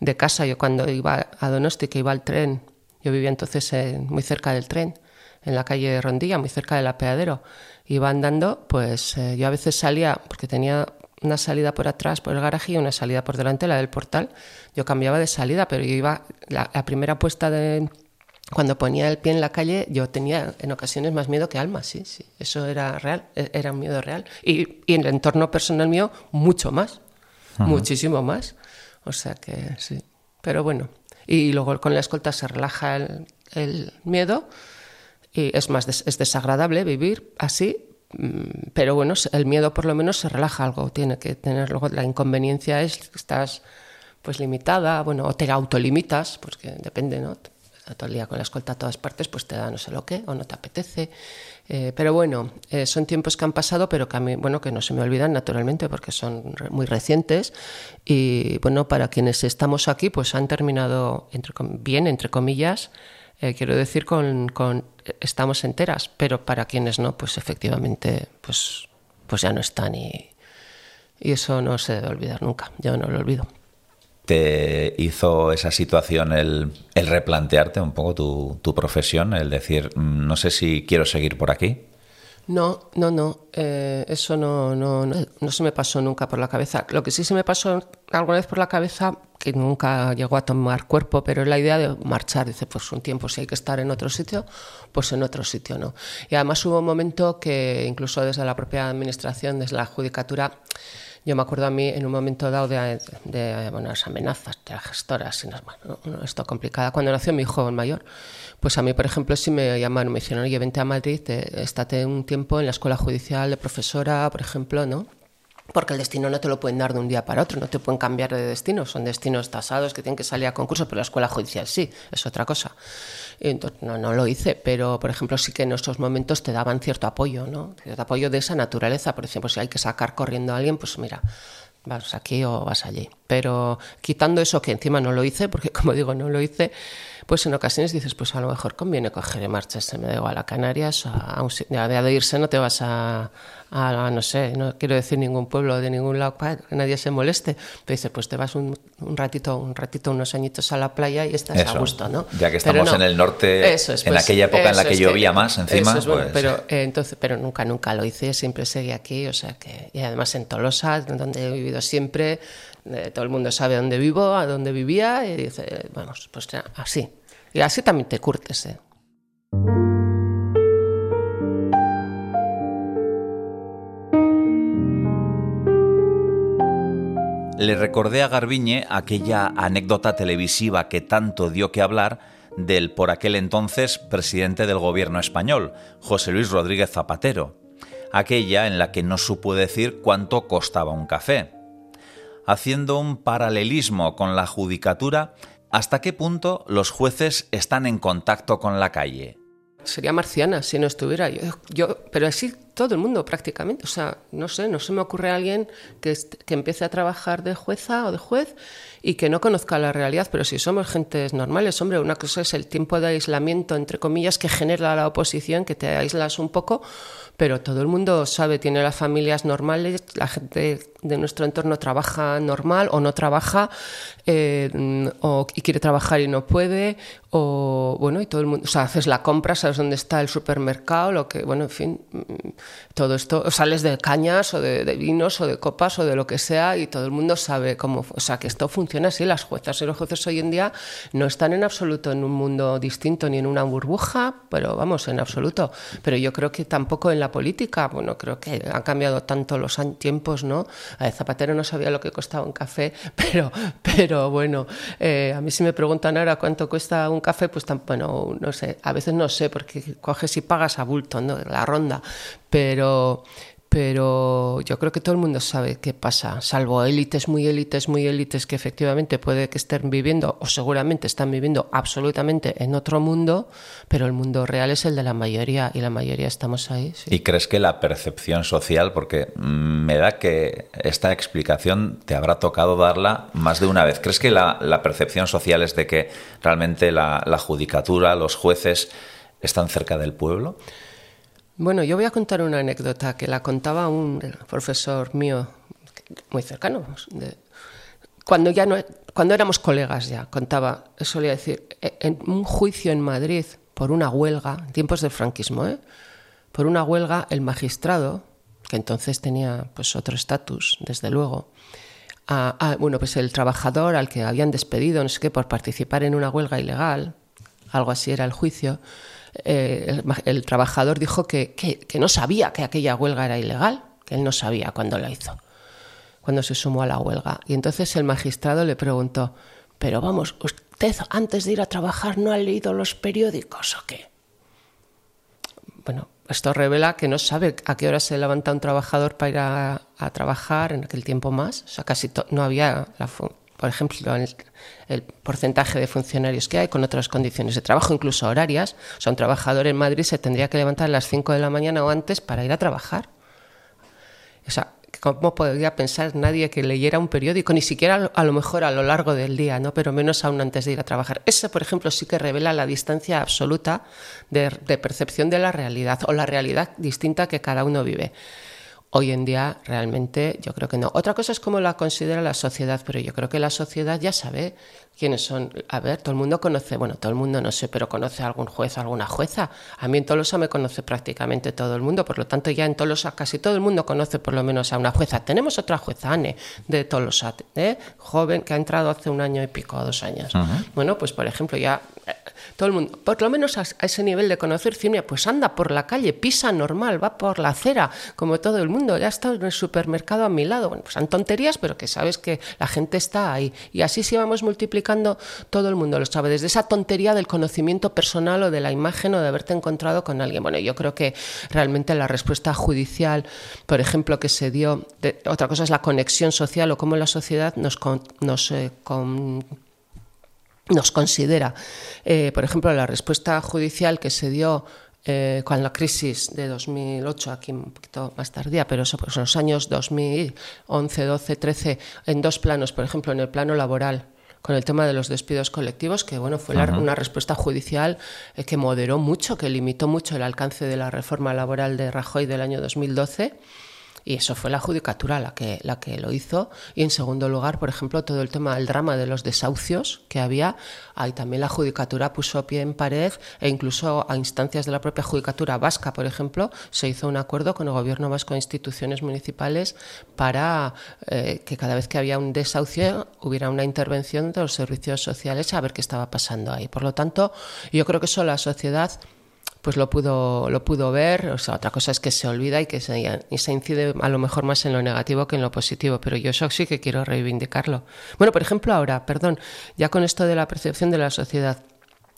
de casa, yo cuando iba a Donosti, que iba al tren, yo vivía entonces muy cerca del tren, en la calle de Rondilla, muy cerca del apeadero. Iba andando, pues eh, yo a veces salía, porque tenía una salida por atrás, por el garaje, y una salida por delante, la del portal. Yo cambiaba de salida, pero yo iba, la, primera puesta de... Cuando ponía el pie en la calle, yo tenía en ocasiones más miedo que alma, sí, sí. Eso era real, e, era un miedo real. Y, y en el entorno personal mío, mucho más, muchísimo más. O sea que sí. Pero bueno, y luego con la escolta se relaja el, miedo y es más es desagradable vivir así mm, pero bueno el miedo por lo menos se relaja algo tiene que tener luego la inconveniencia es que estás pues limitada bueno o te autolimitas porque depende no todo el día con la escolta a todas partes pues te da no sé lo qué o no te apetece eh, pero bueno, eh, son tiempos que han pasado, pero que bueno, que no se me olvidan naturalmente porque son muy recientes. Y bueno, para quienes estamos aquí, pues han terminado entre, bien, entre comillas. Eh, quiero decir, con, estamos enteras, pero para quienes no, pues efectivamente, pues, pues ya no están y eso no se debe olvidar nunca. Yo no lo olvido te hizo esa situación el, replantearte un poco tu, profesión, el decir, mm, no sé si quiero seguir por aquí? No, no, no. Eh, eso no, no, no, se me pasó nunca por la cabeza. Lo que sí se me pasó alguna vez por la cabeza, que nunca llegó a tomar cuerpo, pero es la idea de marchar. Dice, pues un tiempo, si hay que estar en otro sitio, pues en otro sitio no. Y además hubo un momento que incluso desde la propia administración, desde la judicatura, yo me acuerdo a mí en un momento dado de, de las amenazas de las gestoras, y bueno, esto complicada. Cuando nació mi hijo mayor, pues a mí, por ejemplo, si me llamaron, me dijeron, oye, vente a Madrid, estate un tiempo en la escuela judicial de profesora, por ejemplo, ¿no? Porque el destino no te lo pueden dar de un día para otro, no te pueden cambiar de destino, son destinos tasados que tienen que salir a concurso, pero la escuela judicial sí, es otra cosa. No, no lo hice, pero por ejemplo sí que en estos momentos te daban cierto apoyo, ¿no? Cierto apoyo de esa naturaleza, por ejemplo, si hay que sacar corriendo a alguien, pues mira, vas aquí o vas allí. Pero quitando eso que encima no lo hice, porque como digo, no lo hice, pues en ocasiones dices, pues a lo mejor conviene coger de marcha, se me da igual a Canarias, a, un, de irse no te vas a, a, no sé, no quiero decir ningún pueblo de ningún lado para que nadie se moleste, pero dices, pues te vas un, un, ratito, un ratito, unos añitos a la playa y estás a gusto, ¿no? Ya que estamos en el norte, en pues, aquella época en la que llovía más encima. pues... pero, eh, entonces, pero nunca, nunca lo hice, siempre seguí aquí, o sea que, y además en Tolosa, donde he vivido siempre, eh, todo el mundo sabe dónde vivo, a dónde vivía, y dice, vamos, pues así. Y así también te curtes. ¿eh? Le recordé a Garbiñe aquella anécdota televisiva que tanto dio que hablar del por aquel entonces presidente del gobierno español, José Luis Rodríguez Zapatero, aquella en la que no supo decir cuánto costaba un café. Haciendo un paralelismo con la judicatura, ¿hasta qué punto los jueces están en contacto con la calle? Sería marciana si no estuviera. Yo, yo, pero así todo el mundo prácticamente. O sea, no sé, no se me ocurre a alguien que, que empiece a trabajar de jueza o de juez y que no conozca la realidad, pero si somos gentes normales, hombre, una cosa es el tiempo de aislamiento, entre comillas, que genera la oposición, que te aíslas un poco, pero todo el mundo sabe, tiene las familias normales, la gente de nuestro entorno trabaja normal o no trabaja eh, o, y quiere trabajar y no puede, o bueno, y todo el mundo, o sea, haces la compra, sabes dónde está el supermercado, lo que, bueno, en fin, mm, todo esto, sales de cañas o de, de vinos o de copas o de lo que sea y todo el mundo sabe cómo, o sea, que esto funciona así, las juezas y los jueces hoy en día no están en absoluto en un mundo distinto ni en una burbuja, pero vamos, en absoluto, pero yo creo que tampoco en la política, bueno, creo que han cambiado tanto los tiempos, ¿no? Zapatero no sabía lo que costaba un café, pero, pero bueno, eh, a mí si me preguntan ahora cuánto cuesta un café, pues bueno, no sé, a veces no sé, porque coges y pagas a bulto, ¿no? La ronda, pero pero yo creo que todo el mundo sabe qué pasa, salvo élites muy élites, muy élites que efectivamente puede que estén viviendo o seguramente están viviendo absolutamente en otro mundo, pero el mundo real es el de la mayoría y la mayoría estamos ahí. ¿Y crees que la percepción social, porque me da que esta explicación te habrá tocado darla más de una vez, ¿crees que la, percepción social es de que realmente la judicatura, los jueces están cerca del pueblo? Bueno, yo voy a contar una anécdota que la contaba un profesor mío muy cercano. De, cuando ya no, cuando éramos colegas ya, contaba, solía decir, en un juicio en Madrid por una huelga, en tiempos del franquismo, ¿eh? por una huelga, el magistrado, que entonces tenía pues otro estatus, desde luego, a, a, bueno, pues el trabajador al que habían despedido, no sé qué, por participar en una huelga ilegal, algo así era el juicio, eh, el, trabajador dijo que, que, que, no sabía que aquella huelga era ilegal, que él no sabía cuando la hizo, cuando se sumó a la huelga. Y entonces el magistrado le preguntó, pero vamos, ¿usted antes de ir a trabajar no ha leído los periódicos o qué? Bueno, esto revela que no sabe a qué hora se levanta un trabajador para ir a, a trabajar en aquel tiempo más. O sea, casi no había la, por ejemplo, el, porcentaje de funcionarios que hay con otras condiciones de trabajo, incluso horarias. O sea, un trabajador en Madrid se tendría que levantar a las 5 de la mañana o antes para ir a trabajar. O sea, ¿cómo podría pensar nadie que leyera un periódico? Ni siquiera a lo mejor a lo largo del día, ¿no? pero menos aún antes de ir a trabajar. Eso, por ejemplo, sí que revela la distancia absoluta de, de percepción de la realidad o la realidad distinta que cada uno vive. Hoy en día realmente yo creo que no. Otra cosa es cómo la considera la sociedad, pero yo creo que la sociedad ya sabe quiénes son. A ver, todo el mundo conoce, bueno, todo el mundo no sé, pero conoce a algún juez o alguna jueza. A mí en Tolosa me conoce prácticamente todo el mundo, por lo tanto ya en Tolosa casi todo el mundo conoce por lo menos a una jueza. Tenemos otra jueza, Anne, de Tolosa, ¿eh? joven que ha entrado hace un año y pico, o dos años. Uh -huh. Bueno, pues por ejemplo ya todo el mundo, por lo menos a, ese nivel de conocer Cimia, pues anda por la calle, pisa normal, va por la acera, como todo el mundo, ya está en el supermercado a mi lado. Bueno, pues son tonterías, pero que sabes que la gente está ahí. Y así si vamos multiplicando, todo el mundo lo sabe, desde esa tontería del conocimiento personal o de la imagen o de haberte encontrado con alguien. Bueno, yo creo que realmente la respuesta judicial, por ejemplo, que se dio, otra cosa es la conexión social o cómo la sociedad nos, nos eh, con, nos considera. Eh, por ejemplo, la respuesta judicial que se dio eh, con la crisis de 2008, aquí un poquito más tardía, pero eso, pues, en los años 2011, 12, 13, en dos planos, por ejemplo, en el plano laboral, con el tema de los despidos colectivos, que bueno, fue la, una respuesta judicial eh, que moderó mucho, que limitó mucho el alcance de la reforma laboral de Rajoy del año 2012 y eso fue la judicatura la que, la que lo hizo. Y en segundo lugar, por ejemplo, todo el tema del drama de los desahucios que había, ahí también la judicatura puso pie en pared e incluso a instancias de la propia judicatura vasca, por ejemplo, se hizo un acuerdo con el gobierno vasco e instituciones municipales para eh, que cada vez que había un desahucio hubiera una intervención de los servicios sociales a ver qué estaba pasando ahí. Por lo tanto, yo creo que eso la sociedad pues lo pudo, lo pudo ver. O sea, otra cosa es que se olvida y que se, incide a lo mejor más en lo negativo que en lo positivo, pero yo eso sí que quiero reivindicarlo. Bueno, por ejemplo, ahora, perdón, ya con esto de la percepción de la sociedad.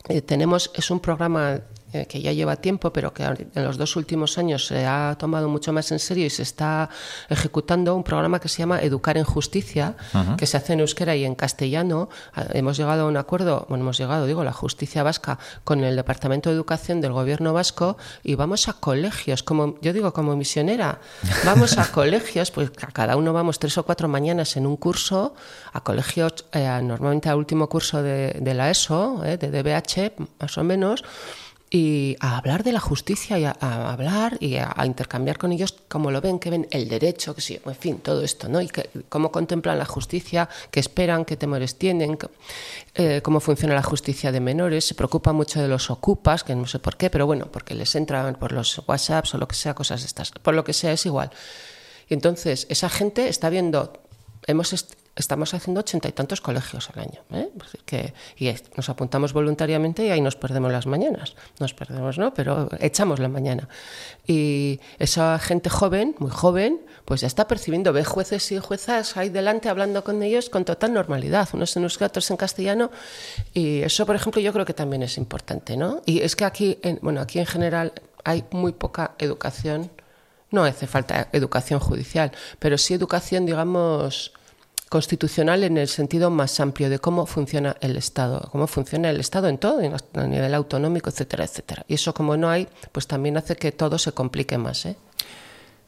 Eh, tenemos, es un programa eh, que ya lleva tiempo, pero que en los dos últimos años se ha tomado mucho más en serio y se está ejecutando un programa que se llama Educar en Justicia, que se hace en euskera y en castellano. Ah, hemos llegado a un acuerdo, bueno, hemos llegado, digo, la justicia vasca con el Departamento de Educación del Gobierno vasco y vamos a colegios, como yo digo, como misionera, vamos a colegios, pues a cada uno vamos tres o cuatro mañanas en un curso, a colegios, eh, normalmente al último curso de, la ESO, eh, de DBH, más o menos y a hablar de la justicia y a, hablar y a, intercambiar con ellos cómo lo ven, qué ven el derecho, que sí, en fin, todo esto, ¿no? Y cómo contemplan la justicia, qué esperan, qué temores tienen, eh, cómo funciona la justicia de menores, se preocupa mucho de los ocupas, que no sé por qué, pero bueno, porque les entran por los WhatsApps o lo que sea, cosas estas, por lo que sea es igual. Y entonces esa gente está viendo, hemos estamos haciendo ochenta y tantos colegios al año. ¿eh? Que, y nos apuntamos voluntariamente y ahí nos perdemos las mañanas. Nos perdemos, ¿no? Pero echamos la mañana. Y esa gente joven, muy joven, pues ya está percibiendo, ve jueces y juezas ahí delante hablando con ellos con total normalidad, unos en gatos en castellano. Y eso, por ejemplo, yo creo que también es importante, ¿no? Y es que aquí, en, bueno, aquí en general hay muy poca educación. No hace falta educación judicial, pero sí educación, digamos, constitucional en el sentido más amplio de cómo funciona el Estado, cómo funciona el Estado en todo, a nivel autonómico, etcétera, etcétera. Y eso como no hay, pues también hace que todo se complique más. ¿eh?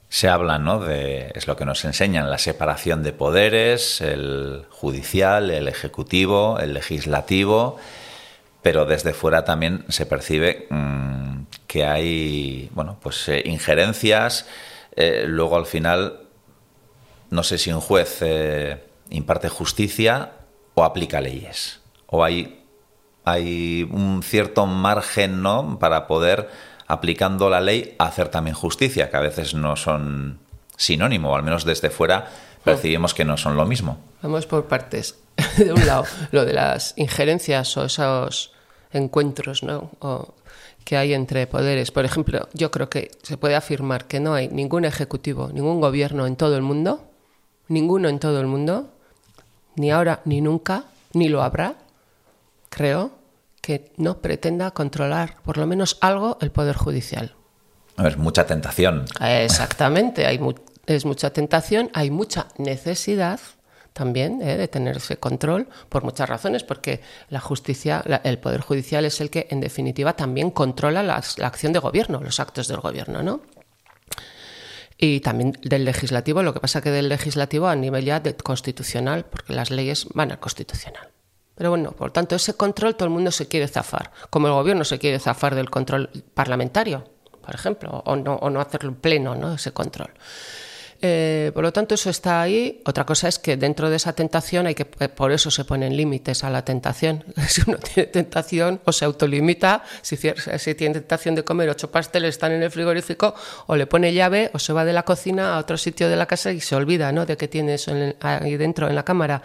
Se habla, ¿no? De, es lo que nos enseñan, la separación de poderes, el judicial, el ejecutivo, el legislativo, pero desde fuera también se percibe mm, que hay, bueno, pues eh, injerencias. Eh, luego al final, no sé si un juez imparte justicia o aplica leyes. O hay, hay un cierto margen ¿no? para poder, aplicando la ley, hacer también justicia, que a veces no son sinónimo, o al menos desde fuera percibimos que no son lo mismo. Vamos por partes. De un lado, lo de las injerencias o esos encuentros ¿no? que hay entre poderes. Por ejemplo, yo creo que se puede afirmar que no hay ningún ejecutivo, ningún gobierno en todo el mundo, ninguno en todo el mundo, ni ahora ni nunca, ni lo habrá, creo, que no pretenda controlar por lo menos algo el Poder Judicial. Es mucha tentación. Exactamente, hay es mucha tentación, hay mucha necesidad también ¿eh? de tener ese control por muchas razones, porque la justicia, el Poder Judicial es el que en definitiva también controla la, la acción de gobierno, los actos del gobierno, ¿no? Y también del legislativo, lo que pasa que del legislativo a nivel ya de constitucional, porque las leyes van al constitucional. Pero bueno, por tanto, ese control todo el mundo se quiere zafar, como el gobierno se quiere zafar del control parlamentario, por ejemplo, o no, o no hacerlo pleno, ¿no? ese control. Eh, por lo tanto, eso está ahí. Otra cosa es que dentro de esa tentación hay que, eh, por eso se ponen límites a la tentación. Si uno tiene tentación o se autolimita, si, tiene tentación de comer ocho pasteles, están en el frigorífico, o le pone llave o se va de la cocina a otro sitio de la casa y se olvida ¿no? de que tiene eso ahí dentro en la cámara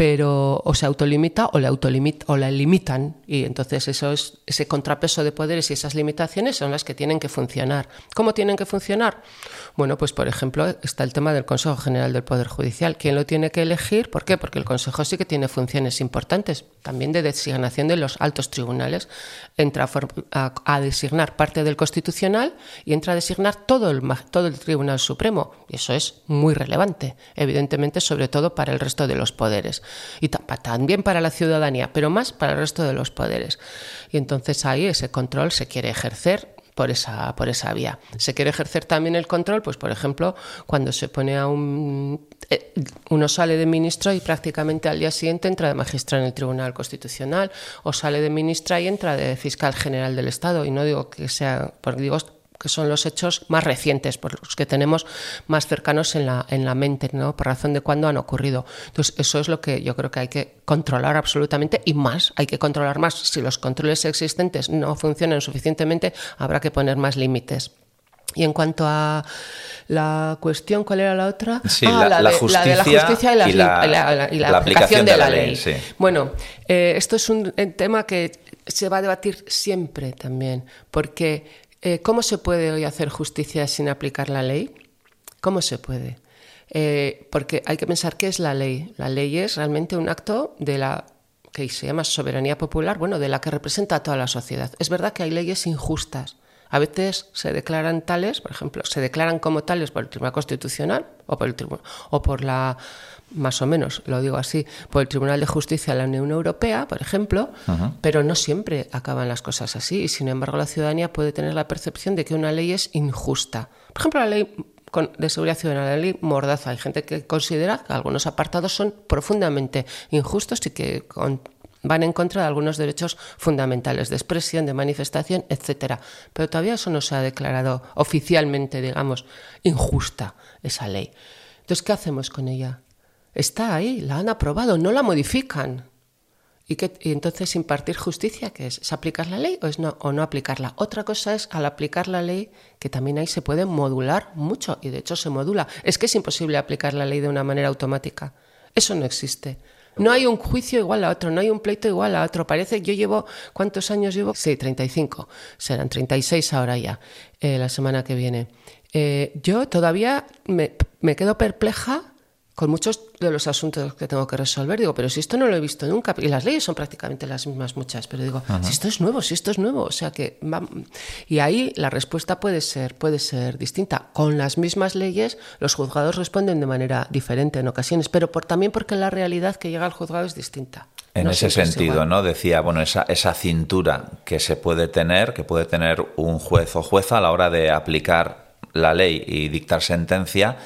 pero o se autolimita o, le autolimita, o la limitan y entonces eso es, ese contrapeso de poderes y esas limitaciones son las que tienen que funcionar. ¿Cómo tienen que funcionar? Bueno, pues por ejemplo está el tema del Consejo General del Poder Judicial. ¿Quién lo tiene que elegir? ¿Por qué? Porque el Consejo sí que tiene funciones importantes, también de designación de los altos tribunales. Entra a, designar parte del Constitucional y entra a designar todo el, todo el Tribunal Supremo. Y eso es muy relevante, evidentemente, sobre todo para el resto de los poderes y también para la ciudadanía, pero más para el resto de los poderes. Y entonces ahí ese control se quiere ejercer por esa, por esa vía. Se quiere ejercer también el control, pues por ejemplo, cuando se pone a un... Eh, uno sale de ministro y prácticamente al día siguiente entra de magistrado en el Tribunal Constitucional, o sale de ministra y entra de fiscal general del Estado. Y no digo que sea, porque digo que son los hechos más recientes, por los que tenemos más cercanos en la, en la mente, ¿no? por razón de cuándo han ocurrido. Entonces, eso es lo que yo creo que hay que controlar absolutamente y más, hay que controlar más. Si los controles existentes no funcionan suficientemente, habrá que poner más límites. Y en cuanto a la cuestión, ¿cuál era la otra? Sí, Ah, la- la de- justicia de la justicia y la, y la- y la- y la la aplicación de la ley. sí. Bueno, eh, esto es un eh, tema que se va a debatir siempre también, porque eh, ¿cómo se puede hoy hacer justicia sin aplicar la ley? ¿Cómo se puede? Eh, porque hay que pensar qué es la ley. La ley es realmente un acto de la que se llama soberanía popular, bueno, de la que representa a toda la sociedad. Es verdad que hay leyes injustas. A veces se declaran tales, por ejemplo, se declaran como tales por el Tribunal Constitucional o por el tribunal, o por la más o menos, lo digo así, por el Tribunal de Justicia de la Unión Europea, por ejemplo, pero no siempre acaban las cosas así y sin embargo la ciudadanía puede tener la percepción de que una ley es injusta. Por ejemplo, la ley de seguridad ciudadana, la ley Mordaza. Hay gente que considera que algunos apartados son profundamente injustos y que con- van en contra de algunos derechos fundamentales de expresión, de manifestación, etcétera. Pero todavía eso no se ha declarado oficialmente, digamos, injusta esa ley. Entonces, ¿qué hacemos con ella? Está ahí, la han aprobado, no la modifican. ¿Y, qué- y entonces impartir justicia, ¿qué es? ¿Es aplicar la ley o, es no, o no aplicarla? Otra cosa es al aplicar la ley, que también ahí se puede modular mucho, y de hecho se modula. Es que es imposible aplicar la ley de una manera automática. Eso no existe. No hay un juicio igual a otro, no hay un pleito igual a otro. Parece que yo llevo, ¿cuántos años llevo? Sí, 35. Serán 36 ahora ya, eh, la semana que viene. Eh, yo todavía me, me quedo perpleja con muchos de los asuntos que tengo que resolver. Digo, pero si esto no lo he visto nunca, y las leyes son prácticamente las mismas muchas, pero digo, si esto es nuevo, si esto es nuevo, o sea que... va- Y ahí la respuesta puede ser, puede ser distinta. Con las mismas leyes, los juzgados responden de manera diferente en ocasiones, pero por, también porque la realidad que llega al juzgado es distinta. En No ese es sentido. ¿no? Decía, bueno, esa, esa cintura que se puede tener, que puede tener un juez o jueza a la hora de aplicar la ley y dictar sentencia,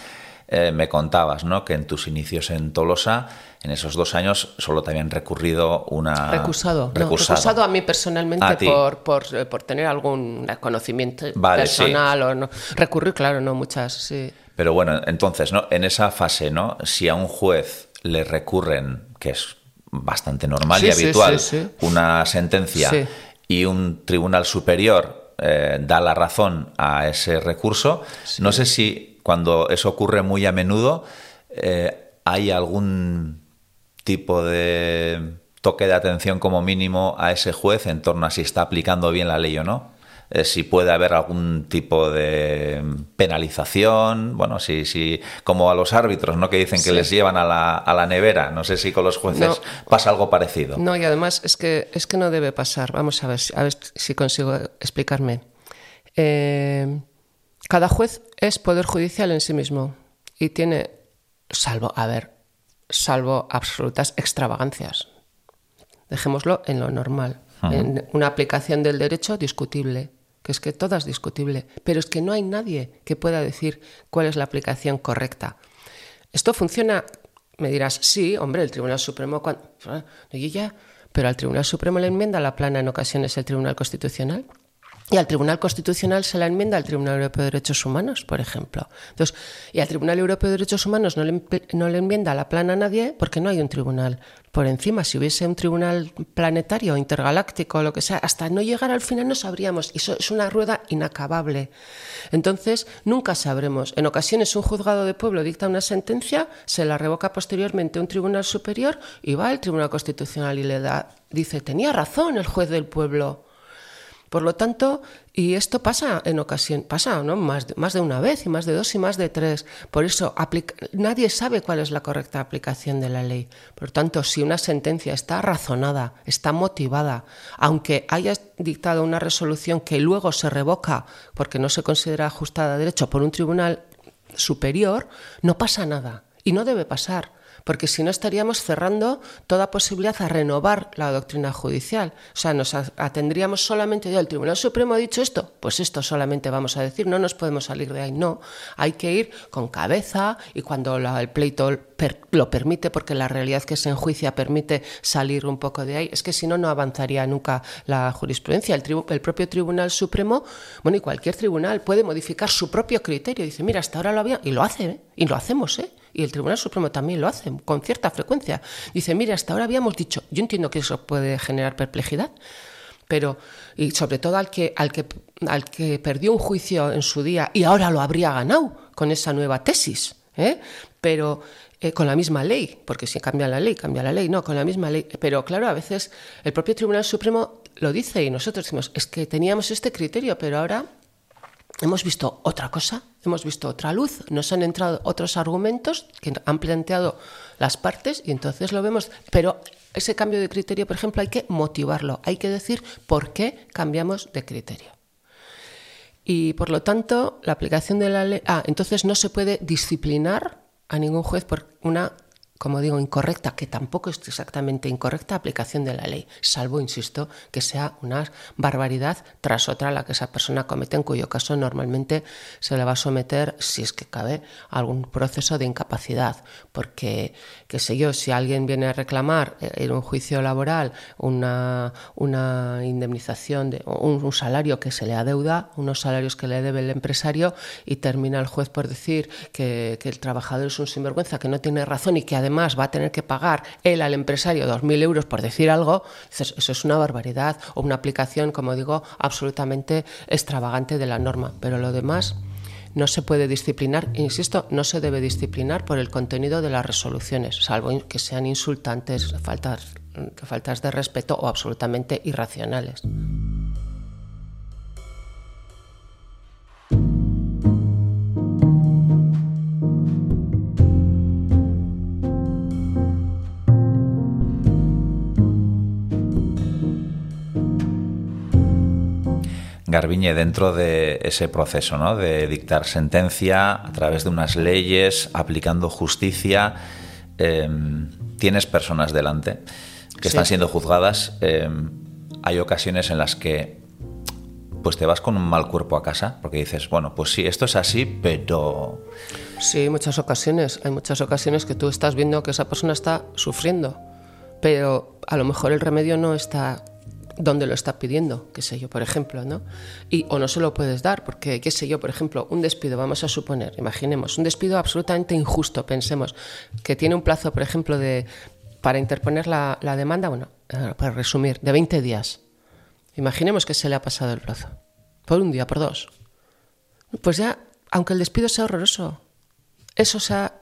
eh, me contabas, ¿no? Que en tus inicios en Tolosa, en esos dos años, solo te habían recurrido una... Recusado. No, Recusado. a mí personalmente A por, por, eh, por tener algún conocimiento Vale, sí. personal o no. Recurrir, claro, no muchas, sí. Pero bueno, entonces, ¿no? En esa fase, ¿no? Si a un juez le recurren, que es bastante normal Sí, y habitual, una sentencia y un tribunal superior eh, da la razón a ese recurso, no sé si cuando eso ocurre muy a menudo eh, hay algún tipo de toque de atención como mínimo a ese juez en torno a si está aplicando bien la ley o no. Eh, si puede haber algún tipo de penalización, bueno, si, si como a los árbitros, ¿no? Que dicen que Sí. les llevan a la, a la nevera. No sé si con los jueces No. pasa algo parecido. No, y además es que, es que no debe pasar. Vamos a ver, si- a ver si consigo explicarme. Eh, cada juez es poder judicial en sí mismo y tiene, salvo, a ver, salvo absolutas extravagancias. Dejémoslo en lo normal, en una aplicación del derecho discutible, que es que toda es discutible, pero es que no hay nadie que pueda decir cuál es la aplicación correcta. Esto funciona, me dirás, sí, hombre, el Tribunal Supremo, cuan- ah, pero al Tribunal Supremo le enmienda la plana en ocasiones el Tribunal Constitucional. Y al Tribunal Constitucional se la enmienda al Tribunal Europeo de Derechos Humanos, por ejemplo. Entonces, y al Tribunal Europeo de Derechos Humanos no le, no le enmienda la plana a nadie porque no hay un tribunal por encima. Si hubiese un tribunal planetario, intergaláctico, lo que sea, hasta no llegar al final no sabríamos. Y eso es una rueda inacabable. Entonces, nunca sabremos. En ocasiones, un juzgado de pueblo dicta una sentencia, se la revoca posteriormente un tribunal superior y va al Tribunal Constitucional y le da, dice, tenía razón el juez del pueblo. Por lo tanto, y esto pasa en ocasión, pasa ¿no? más, de, más de una vez, y más de dos, y más de tres. Por eso, nadie sabe cuál es la correcta aplicación de la ley. Por lo tanto, si una sentencia está razonada, está motivada, aunque hayas dictado una resolución que luego se revoca porque no se considera ajustada a derecho por un tribunal superior, no pasa nada. Y no debe pasar porque si no estaríamos cerrando toda posibilidad a renovar la doctrina judicial. O sea, nos atendríamos solamente yo, el Tribunal Supremo ha dicho esto, pues esto solamente vamos a decir, no nos podemos salir de ahí, no, hay que ir con cabeza y cuando la- el pleito per- lo permite, porque la realidad que se enjuicia permite salir un poco de ahí, es que si no, no avanzaría nunca la jurisprudencia. El, tribu- el propio Tribunal Supremo, bueno, y cualquier tribunal puede modificar su propio criterio, dice, mira, hasta ahora lo había, y lo hace, ¿eh? y lo hacemos, ¿eh? Y el Tribunal Supremo también lo hace con cierta frecuencia. Dice, mire, hasta ahora habíamos dicho, yo entiendo que eso puede generar perplejidad, pero y sobre todo al que al que al que perdió un juicio en su día y ahora lo habría ganado con esa nueva tesis, ¿eh? pero eh, con la misma ley, porque si cambia la ley, cambia la ley, no, con la misma ley. Pero claro, a veces el propio Tribunal Supremo lo dice y nosotros decimos, es que teníamos este criterio, pero ahora hemos visto otra cosa, hemos visto otra luz, nos han entrado otros argumentos que han planteado las partes y entonces lo vemos. Pero ese cambio de criterio, por ejemplo, hay que motivarlo, hay que decir por qué cambiamos de criterio. Y por lo tanto, la aplicación de la ley. Ah, entonces no se puede disciplinar a ningún juez por una como digo, incorrecta, que tampoco es exactamente incorrecta aplicación de la ley, salvo, insisto, que sea una barbaridad tras otra la que esa persona comete, en cuyo caso normalmente se le va a someter, si es que cabe, a algún proceso de incapacidad, porque, qué sé yo, si alguien viene a reclamar eh, en un juicio laboral una, una indemnización, de, un, un salario que se le adeuda, unos salarios que le debe el empresario, y termina el juez por decir que, que el trabajador es un sinvergüenza, que no tiene razón y que además más va a tener que pagar él al empresario 2.000 euros por decir algo, eso es una barbaridad o una aplicación, como digo, absolutamente extravagante de la norma. Pero lo demás no se puede disciplinar, insisto, no se debe disciplinar por el contenido de las resoluciones, salvo que sean insultantes, faltas, faltas de respeto o absolutamente irracionales. Garbiñe, dentro de ese proceso ¿no? de dictar sentencia a través de unas leyes, aplicando justicia, em, tienes personas delante que están siendo juzgadas. Em, hay ocasiones en las que pues te vas con un mal cuerpo a casa porque dices, bueno, pues sí, esto es así, pero... Sí, muchas ocasiones. Hay muchas ocasiones que tú estás viendo que esa persona está sufriendo, pero a lo mejor el remedio no está dónde lo está pidiendo, qué sé yo, por ejemplo, ¿no? Y, o no se lo puedes dar, porque, qué sé yo, por ejemplo, un despido, vamos a suponer, imaginemos, un despido absolutamente injusto, pensemos, que tiene un plazo, por ejemplo, de para interponer la, demanda, bueno, eh, para resumir, de 20 días. Imaginemos que se le ha pasado el plazo, por un día, por dos. Pues ya, aunque el despido sea horroroso, eso se ha,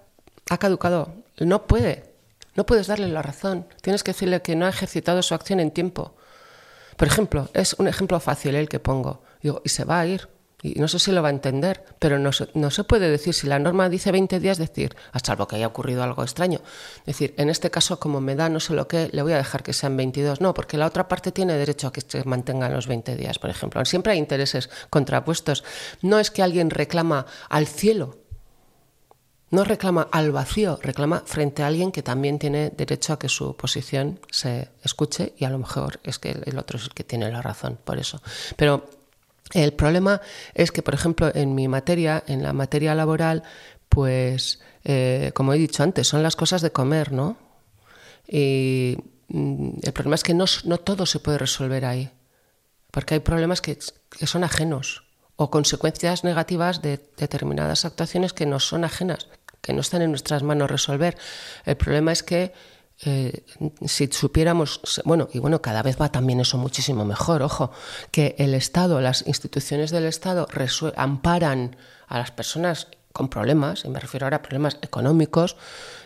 ha caducado, no puede, no puedes darle la razón, tienes que decirle que no ha ejercitado su acción en tiempo por ejemplo, es un ejemplo fácil el que pongo. Digo, y se va a ir. Y no sé si lo va a entender, pero no se, no se puede decir, si la norma dice 20 días, decir, a salvo que haya ocurrido algo extraño. Decir, en este caso, como me da no sé lo que, le voy a dejar que sean 22. No, porque la otra parte tiene derecho a que se mantengan los 20 días, por ejemplo. Siempre hay intereses contrapuestos. No es que alguien reclama al cielo no reclama al vacío, reclama frente a alguien que también tiene derecho a que su posición se escuche y a lo mejor es que el otro es el que tiene la razón por eso. Pero el problema es que, por ejemplo, en mi materia, en la materia laboral, pues, eh, como he dicho antes, son las cosas de comer, ¿no? Y mm, el problema es que no, todo se puede resolver ahí, porque hay problemas que, que son ajenos o consecuencias negativas de determinadas actuaciones que nos son ajenas que no están en nuestras manos resolver. El problema es que eh, si supiéramos, bueno, y bueno, cada vez va también eso muchísimo mejor, ojo, que el Estado, las instituciones del Estado amparan a las personas con problemas, y me refiero ahora a problemas económicos,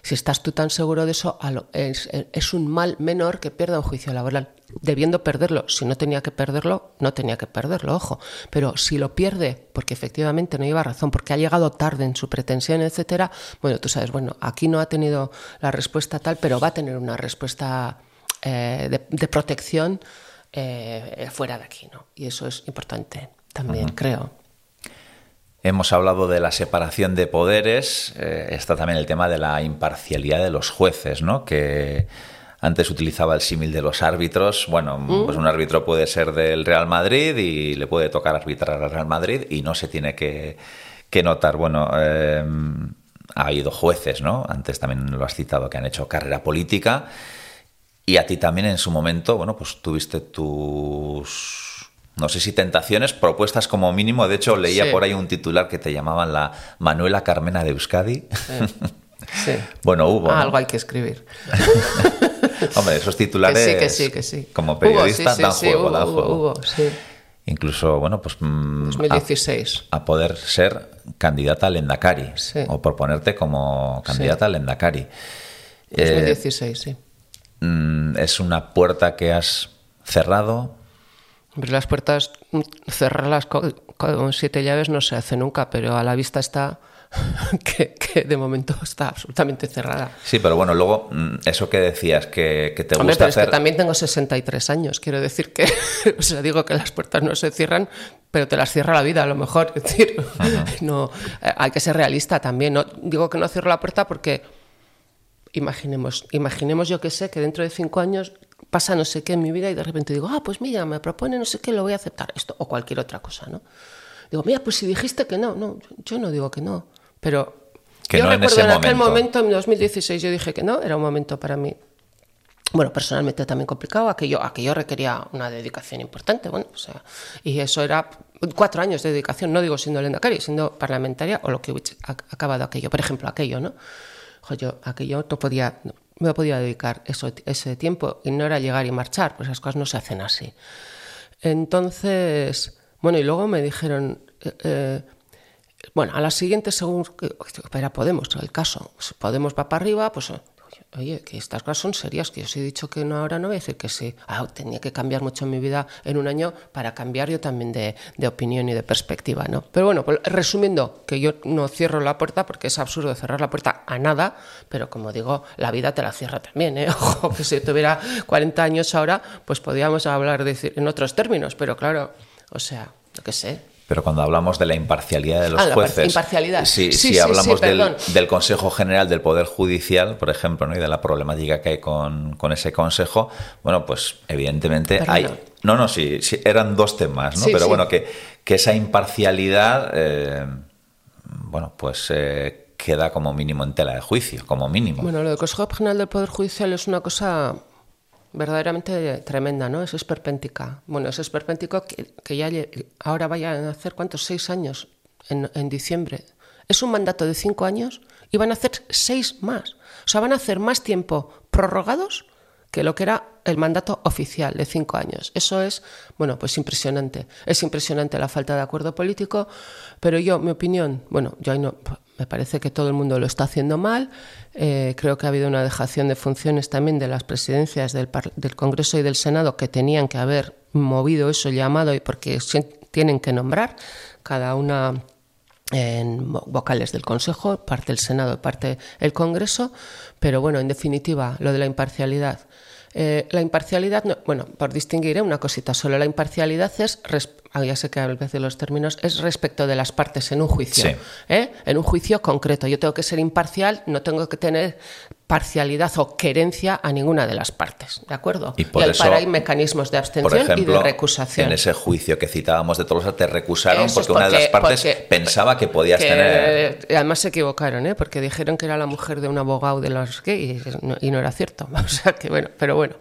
si estás tú tan seguro de eso, es, es, un mal menor que pierda un juicio laboral. Debiendo perderlo, si no tenía que perderlo, no tenía que perderlo, ojo. Pero si lo pierde, porque efectivamente no lleva razón, porque ha llegado tarde en su pretensión, etcétera, bueno, tú sabes, bueno, aquí no ha tenido la respuesta tal, pero va a tener una respuesta eh, de, protección eh, fuera de aquí, ¿no? Y eso es importante también, creo. Hemos hablado de la separación de poderes, eh, está también el tema de la imparcialidad de los jueces, ¿no? Que antes utilizaba el símil de los árbitros. Bueno, mm. pues un árbitro puede ser del Real Madrid y le puede tocar arbitrar al Real Madrid y no se tiene que, notar. Bueno, eh, ha habido jueces, ¿no? Antes también lo has citado, que han hecho carrera política. Y a ti también en su momento, bueno, pues tuviste tus no sé si tentaciones, propuestas como mínimo. De hecho, leía por ahí un titular que te llamaban la Manuela Carmena de Euskadi. Sí. bueno, hubo. Algo hay que escribir. Hombre, esos titulares, Que sí, que sí, que sí. como periodista, sí, sí, dan sí, juego, dan hubo, juego. Incluso, bueno, pues mm, 2016. a, a poder ser candidata al Endacari Sí. o proponerte como candidata al Endacari. Eh, 2016, sí. mm, es una puerta que has cerrado. Hombre, las puertas, mm, cerrarlas con, con siete llaves no se hace nunca, pero a la vista está que, que de momento está absolutamente cerrada. Sí, pero bueno, luego mm, eso que decías, que, que te Hombre, gusta pero es hacer. que también tengo 63 años. Quiero decir que, o sea, digo que las puertas no se cierran, pero te las cierra la vida a lo mejor. Es decir, no, eh, hay que ser realista también. No, digo que no cierro la puerta porque imaginemos, imaginemos yo que sé que dentro de cinco años pasa no sé qué en mi vida y de repente digo, ah, pues mira, me propone no sé qué, lo voy a aceptar, esto o cualquier otra cosa, ¿no? Digo, mira, pues si dijiste que no, no, yo no digo que no, pero Que yo no en recuerdo ese en, aquel momento. momento, en 2016, yo dije que no, era un momento para mí bueno, personalmente también complicado, aquello, aquello requería una dedicación importante, bueno, o sea, y eso era cuatro años de dedicación, no digo siendo lendakari, siendo parlamentaria o lo que ac- acabado aquello, por ejemplo, aquello, ¿no? Yo aquello no podía, no me podía dedicar eso, ese tiempo y no era llegar y marchar, pues esas cosas no se hacen así. Entonces, bueno, y luego me dijeron, eh, eh, bueno, a la siguiente, según que era Podemos, el caso, si Podemos va para arriba, pues oye, que estas cosas son serias, que yo os he dicho que no, ahora no voy a decir que sí. Ah, tenía que cambiar mucho mi vida en un año para cambiar yo también de, opinión y de perspectiva, ¿no? Pero bueno, pues, resumiendo, que yo no cierro la puerta porque es absurdo cerrar la puerta a nada, pero como digo, la vida te la cierra también, ¿eh? Ojo, que si tuviera 40 años ahora, pues podríamos hablar de, en otros términos, pero claro, o sea, lo que sé, Pero cuando hablamos de la imparcialidad de los Ah, jueces, imparcialidad. si, Sí, si sí, hablamos sí, del, del Consejo General del Poder Judicial, por ejemplo, ¿no? y de la problemática que hay con, con ese consejo, bueno, pues evidentemente hay... No, no, sí, sí, eran dos temas, ¿no? Pero bueno, que, que esa imparcialidad, eh, bueno, pues eh, queda como mínimo en tela de juicio, como mínimo. Bueno, lo del Consejo General del Poder Judicial es una cosa verdaderamente tremenda, ¿no? Es esperpéntica. Bueno, es esperpéntico que, que ya ahora vayan a hacer, ¿cuántos? Seis años en, en diciembre. Es un mandato de cinco años y van a hacer seis más. O sea, van a hacer más tiempo prorrogados que lo que era el mandato oficial de cinco años. Eso es, bueno, pues impresionante. Es impresionante la falta de acuerdo político, pero yo, mi opinión, bueno, yo ahí no, me parece que todo el mundo lo está haciendo mal. Eh, creo que ha habido una dejación de funciones también de las presidencias del, del Congreso y del Senado que tenían que haber movido eso llamado y porque tienen que nombrar cada una en vo- vocales del Consejo, parte el Senado, parte el Congreso, pero bueno, en definitiva, lo de la imparcialidad. Eh, la imparcialidad, no- bueno, por distinguir ¿eh? una cosita solo, la imparcialidad es, ah, ya sé que a veces los términos, es respecto de las partes en un juicio, Sí. ¿eh? en un juicio concreto. Yo tengo que ser imparcial, no tengo que tener parcialidad o querencia a ninguna de las partes, ¿de acuerdo? Y por eso, para hay mecanismos de Por abstención ejemplo, y de recusación. en ese juicio que citábamos de Tolosa, te recusaron porque, una de las partes porque- pensaba que podías que, tener... Además se equivocaron, ¿eh? porque dijeron que era la mujer de un abogado de los gays y no, y no era cierto. O sea que bueno, pero bueno,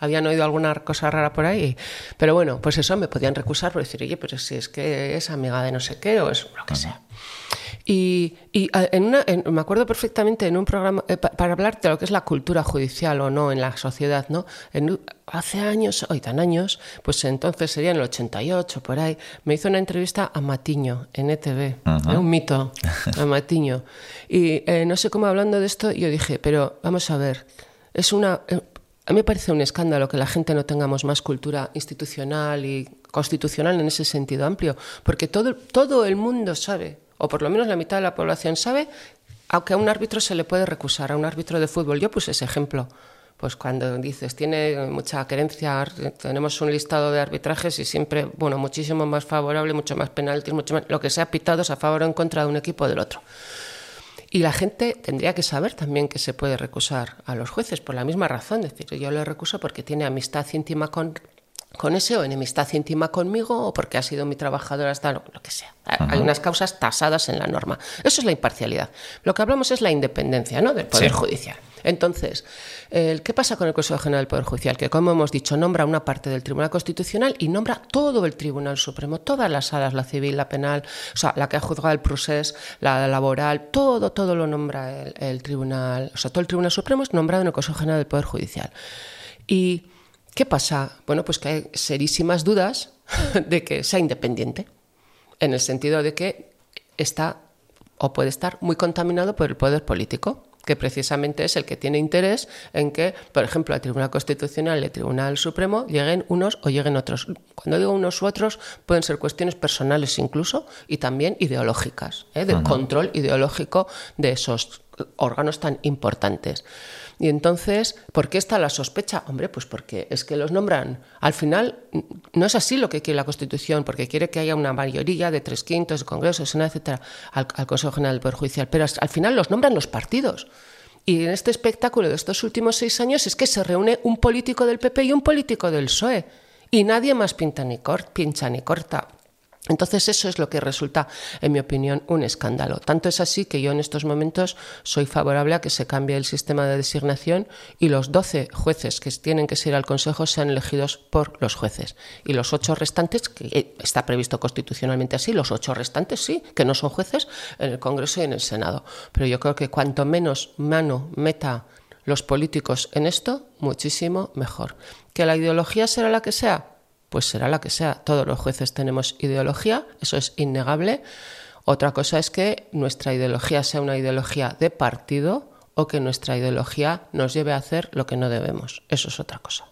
habían oído alguna cosa rara por ahí. Pero bueno, pues eso me podían recusar por decir, oye, pero si es que es amiga de no sé qué o es lo que sea. Y, y, en una, en- me acuerdo perfectamente en un programa, eh, pa- para hablar de lo que es la cultura judicial o no en la sociedad, ¿no? En hace años, hoy tan años, pues entonces sería en el 88, por ahí, me hizo una entrevista a Matiño en ETV, ¿eh? un mito, a Matiño. Y eh, no sé cómo hablando de esto, yo dije, pero vamos a ver, es una... eh, a mí me parece un escándalo que la gente no tengamos más cultura institucional y constitucional en ese sentido amplio, porque todo, todo el mundo sabe, o por lo menos la mitad de la población sabe, aunque a un árbitro se le puede recusar, a un árbitro de fútbol. Yo puse ese ejemplo. Pues cuando dices, tiene mucha querencia, tenemos un listado de arbitrajes y siempre, bueno, muchísimo más favorable, mucho más penaltis, mucho más, lo que sea pitados a favor o en contra de un equipo o del otro. Y la gente tendría que saber también que se puede recusar a los jueces por la misma razón. Es decir, yo le recuso porque tiene amistad íntima con, con ese o enemistad íntima conmigo o porque ha sido mi trabajador hasta lo, lo que sea. Hay unas causas tasadas en la norma. Eso es la imparcialidad. Lo que hablamos es la independencia ¿no? del Poder Sí. Judicial. Entonces, eh, ¿qué pasa con el Consejo General del Poder Judicial? Que, como hemos dicho, nombra una parte del Tribunal Constitucional y nombra todo el Tribunal Supremo, todas las salas, la civil, la penal, o sea, la que ha juzgado el procés, la laboral, todo, todo lo nombra el, el Tribunal, o sea, todo el Tribunal Supremo es nombrado en el Consejo General del Poder Judicial. ¿Y qué pasa? Bueno, pues que hay serísimas dudas de que sea independiente, en el sentido de que está o puede estar muy contaminado por el poder político que precisamente es el que tiene interés en que, por ejemplo, al Tribunal Constitucional y al Tribunal Supremo lleguen unos o lleguen otros. Cuando digo unos u otros, pueden ser cuestiones personales incluso y también ideológicas, ¿eh? de control ideológico de esos órganos tan importantes. Y entonces, ¿por qué está la sospecha? Hombre, pues porque es que los nombran. Al final, no es así lo que quiere la Constitución, porque quiere que haya una mayoría de tres quintos de Congreso, Senado, etcétera, al, Consejo General del Poder Judicial. Pero al final los nombran los partidos. Y en este espectáculo de estos últimos seis años es que se reúne un político del PP y un político del PSOE. Y nadie más pinta ni pincha ni corta. Entonces eso es lo que resulta, en mi opinión, un escándalo. Tanto es así que yo en estos momentos soy favorable a que se cambie el sistema de designación y los 12 jueces que tienen que ser al Consejo sean elegidos por los jueces. Y los ocho restantes, que eh, está previsto constitucionalmente así, los ocho restantes sí, que no son jueces, en el Congreso y en el Senado. Pero yo creo que cuanto menos mano meta los políticos en esto, muchísimo mejor. ¿Que la ideología será la que sea? Pues será la que sea. Todos los jueces tenemos ideología, eso es innegable. Otra cosa es que nuestra ideología sea una ideología de partido o que nuestra ideología nos lleve a hacer lo que no debemos. Eso es otra cosa.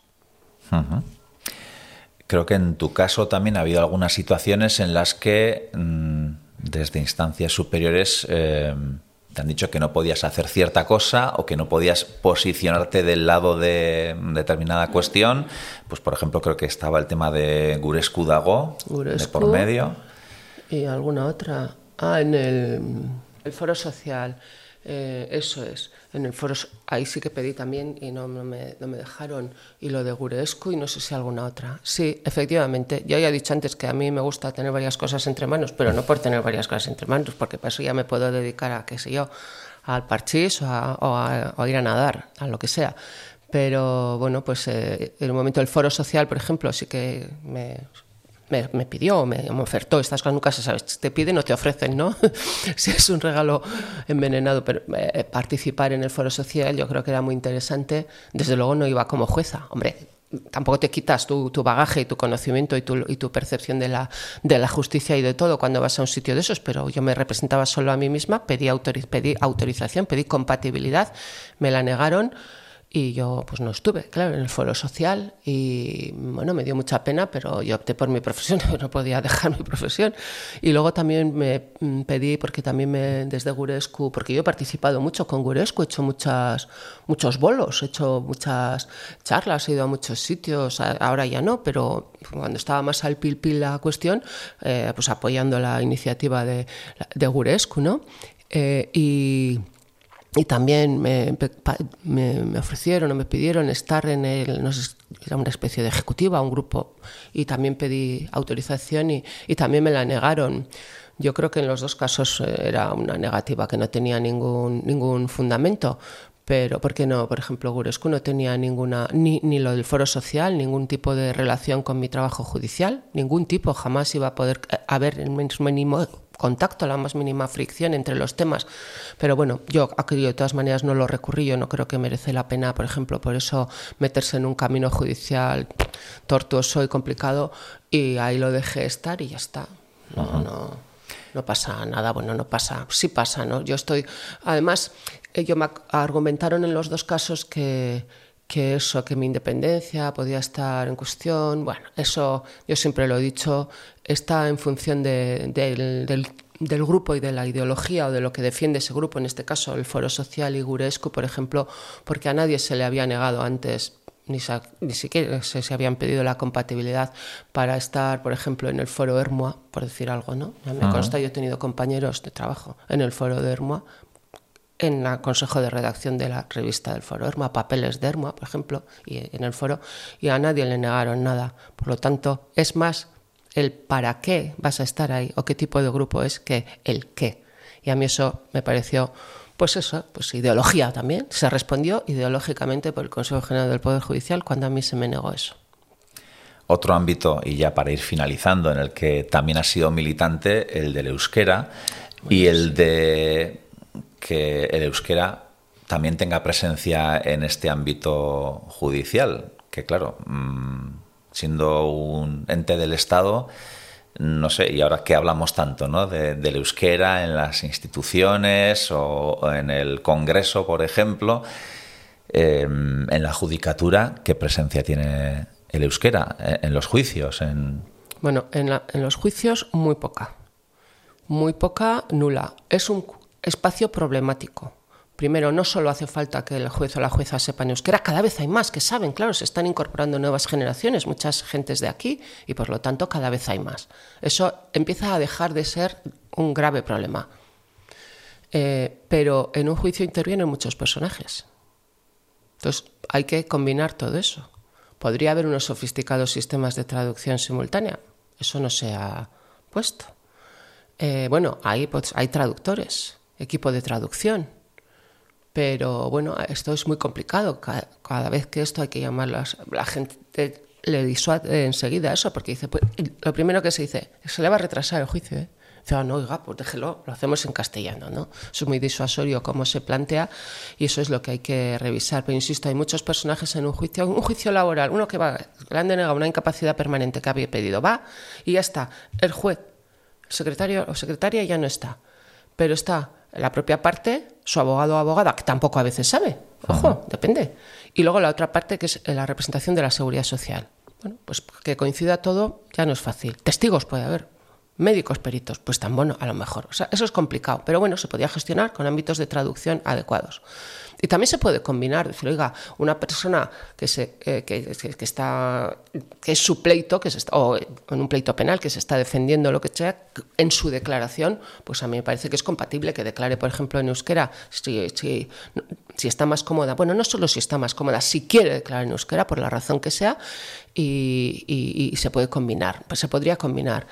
Creo que en tu caso también ha habido algunas situaciones en las que mm, desde instancias superiores eh, te han dicho que no podías hacer cierta cosa o que no podías posicionarte del lado de determinada cuestión. Pues, por ejemplo, creo que estaba el tema de Gurescu Dago, de por medio. Y alguna otra. Ah, en el, el foro social. Eh, eso es. En el foro, ahí sí que pedí también y no, me, no, me, dejaron. Y lo de Gurescu y no sé si alguna otra. Sí, efectivamente. Yo ya he dicho antes que a mí me gusta tener varias cosas entre manos, pero no por tener varias cosas entre manos, porque para eso ya me puedo dedicar a, qué sé yo, al parchís o a, ir a nadar, a lo que sea. Pero bueno, pues eh, en el momento del foro social, por ejemplo, sí que me me, pidió, me, ofertó, estas cosas nunca se sabe, te piden o te ofrecen, ¿no? si es un regalo envenenado, pero eh, participar en el foro social yo creo que era muy interesante, desde luego no iba como jueza, hombre, tampoco te quitas tu, bagaje y tu conocimiento y tu, y tu percepción de la, de la, justicia y de todo cuando vas a un sitio de esos, pero yo me representaba solo a mí misma, pedí, pedí autorización, pedí compatibilidad, me la negaron y yo pues no estuve, claro, en el foro social y bueno, me dio mucha pena, pero yo opté por mi profesión, no podía dejar mi profesión. Y luego también me mm, pedí, porque también me, desde Gurescu, porque yo he participado mucho con Gurescu, he hecho muchas, muchos bolos, he hecho muchas charlas, he ido a muchos sitios, ahora ya no, pero cuando estaba más al pil pil la cuestión, eh, pues apoyando la iniciativa de, de Gurescu, ¿no? Eh, y y también me, me, ofrecieron o me pidieron estar en el, no sé, era una especie de ejecutiva, un grupo, y también pedí autorización y, y también me la negaron. Yo creo que en los dos casos eh, era una negativa que no tenía ningún, ningún fundamento, pero ¿por qué no? Por ejemplo, Gurescu no tenía ninguna, ni, ni lo del foro social, ningún tipo de relación con mi trabajo judicial, ningún tipo, jamás iba a poder eh, haber el mínimo contacto, la más mínima fricción entre los temas. Pero bueno, yo aquí de todas maneras no lo recurrí, yo no creo que merece la pena, por ejemplo, por eso meterse en un camino judicial tortuoso y complicado y ahí lo dejé estar y ya está. No, no, no pasa nada, bueno, no pasa, sí pasa, ¿no? Yo estoy, además, ellos me argumentaron en los dos casos que que eso, que mi independencia podía estar en cuestión, bueno, eso yo siempre lo he dicho, está en función del, del, grupo y de la ideología o de lo que defiende ese grupo, en este caso el Foro Social y Gurescu, por ejemplo, porque a nadie se le había negado antes ni, ni siquiera se, se, habían pedido la compatibilidad para estar, por ejemplo, en el foro Hermoa, por decir algo, ¿no? Me consta, yo he tenido compañeros de trabajo en el foro de Hermoa, en el consejo de redacción de la revista del foro Hermoa, papeles de Hermoa, por ejemplo, y en el foro, y a nadie le negaron nada. Por lo tanto, es más el para qué vas a estar ahí o qué tipo de grupo es que el qué. Y a mí eso me pareció, pues eso, pues ideología también. Se respondió ideológicamente por el Consejo General del Poder Judicial cuando a mí se me negó eso. Otro ámbito, y ya para ir finalizando, en el que también ha sido militante, el del euskera y el de que el euskera también tenga presencia en este ámbito judicial que claro, mm, siendo un ente del Estado, no sé, y ahora que hablamos tanto ¿no? de, del euskera en las instituciones o, en el Congreso, por ejemplo, em, en la judicatura, ¿qué presencia tiene el euskera eh, en los juicios? En... Bueno, en, en los juicios muy poca, muy poca, nula. Es un espacio problemático. Primero, no solo hace falta que el juez o la jueza sepan euskera, cada vez hay más que saben, claro, se están incorporando nuevas generaciones, muchas gentes de aquí, y por lo tanto cada vez hay más. Eso empieza a dejar de ser un grave problema. Eh, pero en un juicio intervienen muchos personajes. Entonces, hay que combinar todo eso. Podría haber unos sofisticados sistemas de traducción simultánea. Eso no se ha puesto. Eh, bueno, pues, hay traductores, equipo de traducción pero bueno, esto es muy complicado. Cada, vez que esto hay que llamarlo, la gente le disuade enseguida eso, porque dice, pues, lo primero que se dice, se le va a retrasar el juicio. ¿eh? Dice, ah, no, oiga, pues déjelo, lo hacemos en castellano, ¿no? Eso es muy disuasorio cómo se plantea y eso es lo que hay que revisar. Pero insisto, hay muchos personajes en un juicio, un juicio laboral, uno que va, le han denegado una incapacidad permanente que había pedido, va y ya está. El juez, secretario o secretaria ya no está, pero está la propia parte, su abogado o abogada, que tampoco a veces sabe, ojo, depende. Y luego la otra parte, que es la representación de la seguridad social. Bueno, pues que coincida todo ya no es fácil. Testigos puede haber, médicos peritos, pues tan bueno, a lo mejor. O sea, eso es complicado, pero bueno, se podía gestionar con ámbitos de traducción adecuados. Y también se puede combinar, decir, oiga, una persona que, se, eh, que, está, que es su pleito, que se está, o en un pleito penal, que se está defendiendo lo que sea, en su declaración, pues a mí me parece que es compatible que declare, por ejemplo, en euskera, si, si, si está más cómoda, bueno, no solo si está más cómoda, si quiere declarar en euskera, por la razón que sea, y, y, y se puede combinar, pues se podría combinar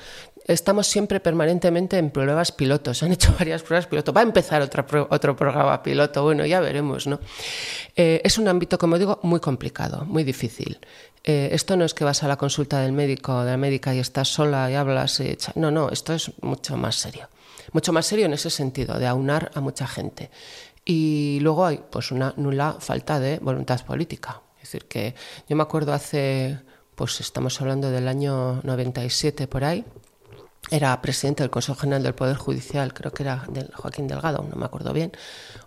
estamos siempre permanentemente en pruebas pilotos. Se han hecho varias pruebas piloto. Va a empezar otra, otro programa piloto. Bueno, ya veremos, Eh, es un ámbito, como digo, muy complicado, muy difícil. Eh, esto no es que vas a la consulta del médico o de la médica y estás sola y hablas. Y no, no, esto es mucho más serio. Mucho más serio en ese sentido, de aunar a mucha gente. Y luego hay pues una nula falta de voluntad política. Es decir, que yo me acuerdo hace, pues estamos hablando del año 97 por ahí, era presidente del Consejo General del Poder Judicial, creo que era del Joaquín Delgado, no me acuerdo bien,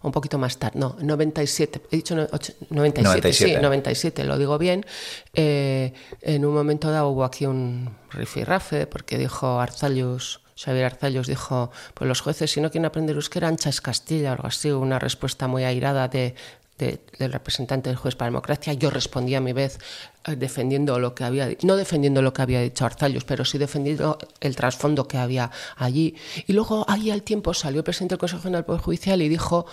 un poquito más tarde, no, 97, he dicho 97, sí, 97, lo digo bien. Eh, en un momento dado hubo aquí un rifirrafe, porque dijo Arzallus, Xavier Arzallus dijo, pues los jueces si no quieren aprender euskera, ancha es Castilla, o algo así, una respuesta muy airada de, del representante del juez para democracia, yo respondí a mi vez eh, defendiendo lo que había, no defendiendo lo que había dicho Arzallus, pero sí defendiendo el trasfondo que había allí. Y luego ahí al tiempo salió el presidente del Consejo General del Poder Judicial y dijo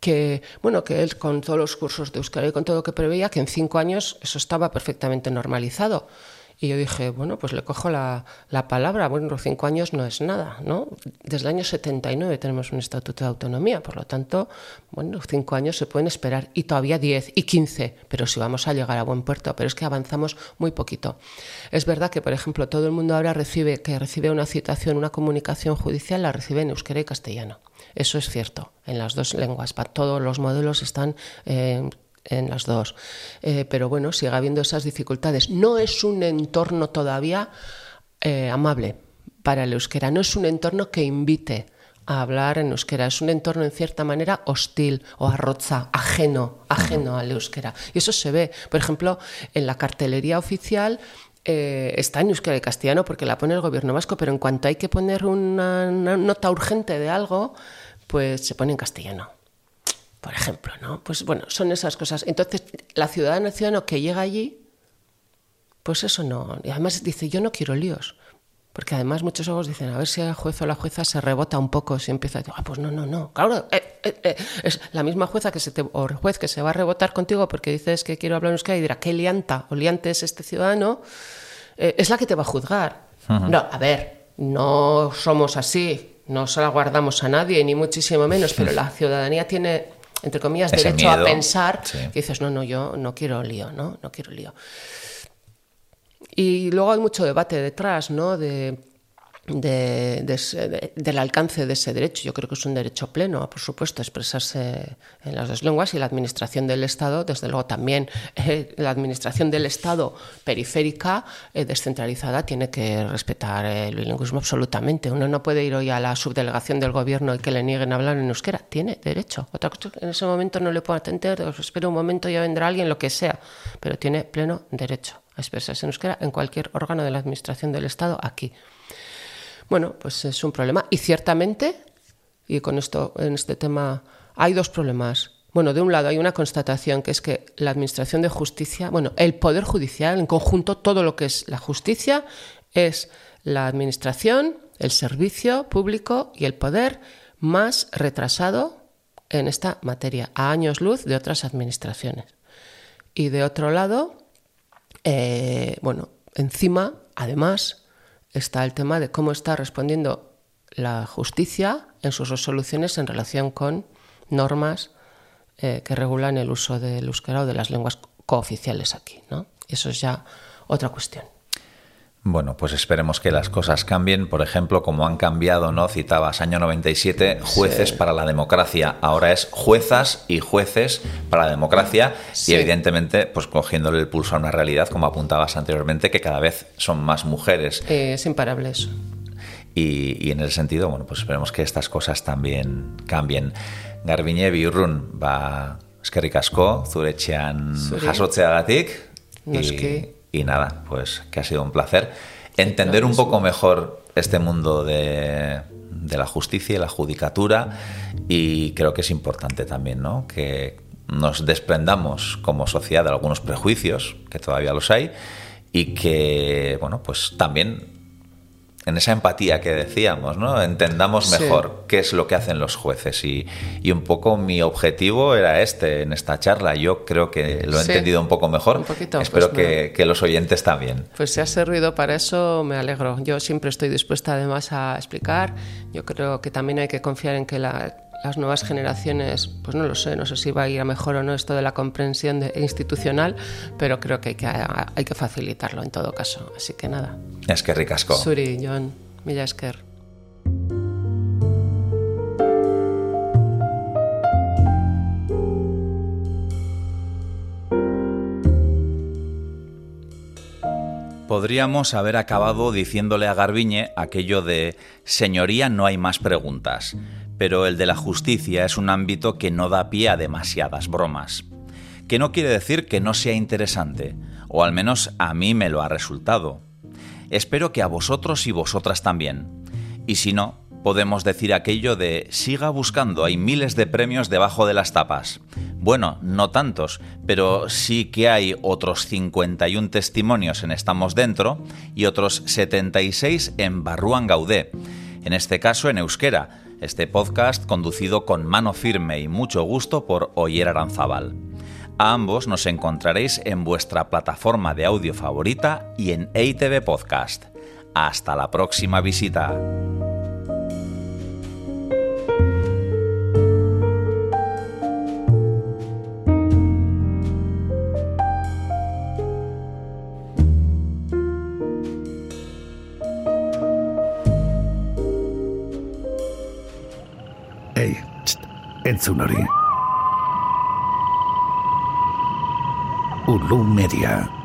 que, bueno, que él con todos los cursos de Euskera y con todo lo que preveía, que en cinco años eso estaba perfectamente normalizado. Y yo dije, bueno, pues le cojo la, la, palabra. Bueno, los cinco años no es nada, ¿no? Desde el año 79 tenemos un estatuto de autonomía, por lo tanto, bueno, cinco años se pueden esperar y todavía diez y quince, pero si vamos a llegar a buen puerto, pero es que avanzamos muy poquito. Es verdad que, por ejemplo, todo el mundo ahora recibe, que recibe una citación, una comunicación judicial, la recibe en euskera y castellano. Eso es cierto, en las dos lenguas. Todos los modelos están eh, en las dos. Eh, pero bueno, sigue habiendo esas dificultades. No es un entorno todavía eh, amable para el euskera, no es un entorno que invite a hablar en euskera, es un entorno en cierta manera hostil o arroza, ajeno, ajeno al euskera. Y eso se ve, por ejemplo, en la cartelería oficial. Eh, está en euskera y castellano porque la pone el gobierno vasco, pero en cuanto hay que poner una nota urgente de algo, pues se pone en castellano por ejemplo, ¿no? Pues bueno, son esas cosas. Entonces, la ciudadana ciudadano que llega allí, pues eso no. Y además dice, yo no quiero líos. Porque además muchos ojos dicen, a ver si el juez o la jueza se rebota un poco, si empieza a decir, ah, pues no, no, no. Claro, eh, eh, eh, es la misma jueza que se te, o el juez que se va a rebotar contigo porque dices que quiero hablar en euskera y dirá, ¿qué lianta o liante es este ciudadano? es la que te va a juzgar. No, a ver, no somos así, no se la guardamos a nadie, ni muchísimo menos, pero la ciudadanía tiene entre comillas, derecho a pensar, que dices, no, no, yo no quiero lío, ¿no? No quiero lío. Y luego hay mucho debate detrás, ¿no? De de, de, del alcance de ese derecho. Yo creo que es un derecho pleno, por supuesto, expresarse en las dos lenguas y la administración del Estado, desde luego también eh, la administración del Estado periférica, eh, descentralizada, tiene que respetar el bilingüismo absolutamente. Uno no puede ir hoy a la subdelegación del gobierno y que le nieguen hablar en euskera. Tiene derecho. Otra cosa en ese momento no le puedo atender, espero un momento, ya vendrá alguien, lo que sea, pero tiene pleno derecho a expresarse en euskera en cualquier órgano de la administración del Estado aquí. Bueno, pues es un problema. Y ciertamente, y con esto, en este tema, hay dos problemas. Bueno, de un lado hay una constatación que es que la Administración de Justicia, bueno, el Poder Judicial en conjunto, todo lo que es la justicia, es la Administración, el servicio público y el poder más retrasado en esta materia, a años luz de otras administraciones. Y de otro lado, eh, bueno, encima, además, está el tema de cómo está respondiendo la justicia en sus resoluciones en relación con normas eh, que regulan el uso del euskera o de las lenguas cooficiales aquí. ¿no? Eso es ya otra cuestión. Bueno, pues esperemos que las cosas cambien. Por ejemplo, como han cambiado, ¿no? Citabas año 97, jueces Sí. para la democracia. Ahora es juezas y jueces para la democracia. Sí. Y evidentemente, pues cogiéndole el pulso a una realidad, como apuntabas anteriormente, que cada vez son más mujeres. Eh, es imparable eso. Y, y en ese sentido, bueno, pues esperemos que estas cosas también cambien. Garbiñe biurrun, ba, eskerrik asko, zure etxean Zuri. jasotzeagatik. Noski. Y, nada, pues que ha sido un placer entender un poco mejor este mundo de, de la justicia y la judicatura. Y creo que es importante también, ¿no? Que nos desprendamos como sociedad de algunos prejuicios, que todavía los hay, y que, bueno, pues también en esa empatía que decíamos, ¿no? Entendamos Sí. mejor qué es lo que hacen los jueces. Y, y un poco mi objetivo era este en esta charla. Yo creo que lo he Sí. entendido un poco mejor. Un poquito, Espero pues que, que los oyentes también. Pues si ha servido para eso, me alegro. Yo siempre estoy dispuesta además a explicar. Yo creo que también hay que confiar en que la- las nuevas generaciones, pues no lo sé, no sé si va a ir a mejor o no esto de la comprensión de- institucional, pero creo que hay que, hay que facilitarlo en todo caso. Así que nada. Es que ricasco. Suri, John, mila esker. Podríamos haber acabado diciéndole a Garbiñe aquello de Señoría, no hay más preguntas, pero el de la justicia es un ámbito que no da pie a demasiadas bromas. Que no quiere decir que no sea interesante, o al menos a mí me lo ha resultado. Espero que a vosotros y vosotras también. Y si no, podemos decir aquello de siga buscando, hay miles de premios debajo de las tapas. Bueno, no tantos, pero sí que hay otros 51 testimonios en Estamos Dentro y otros 76 en Barruan Gaudé. En este caso en euskera, este podcast conducido con mano firme y mucho gusto por Oyer Aranzábal. A ambos nos encontraréis en vuestra plataforma de audio favorita y en EITV Podcast. Hasta la próxima visita. Ei, txt, entzun hori. Ulu Media.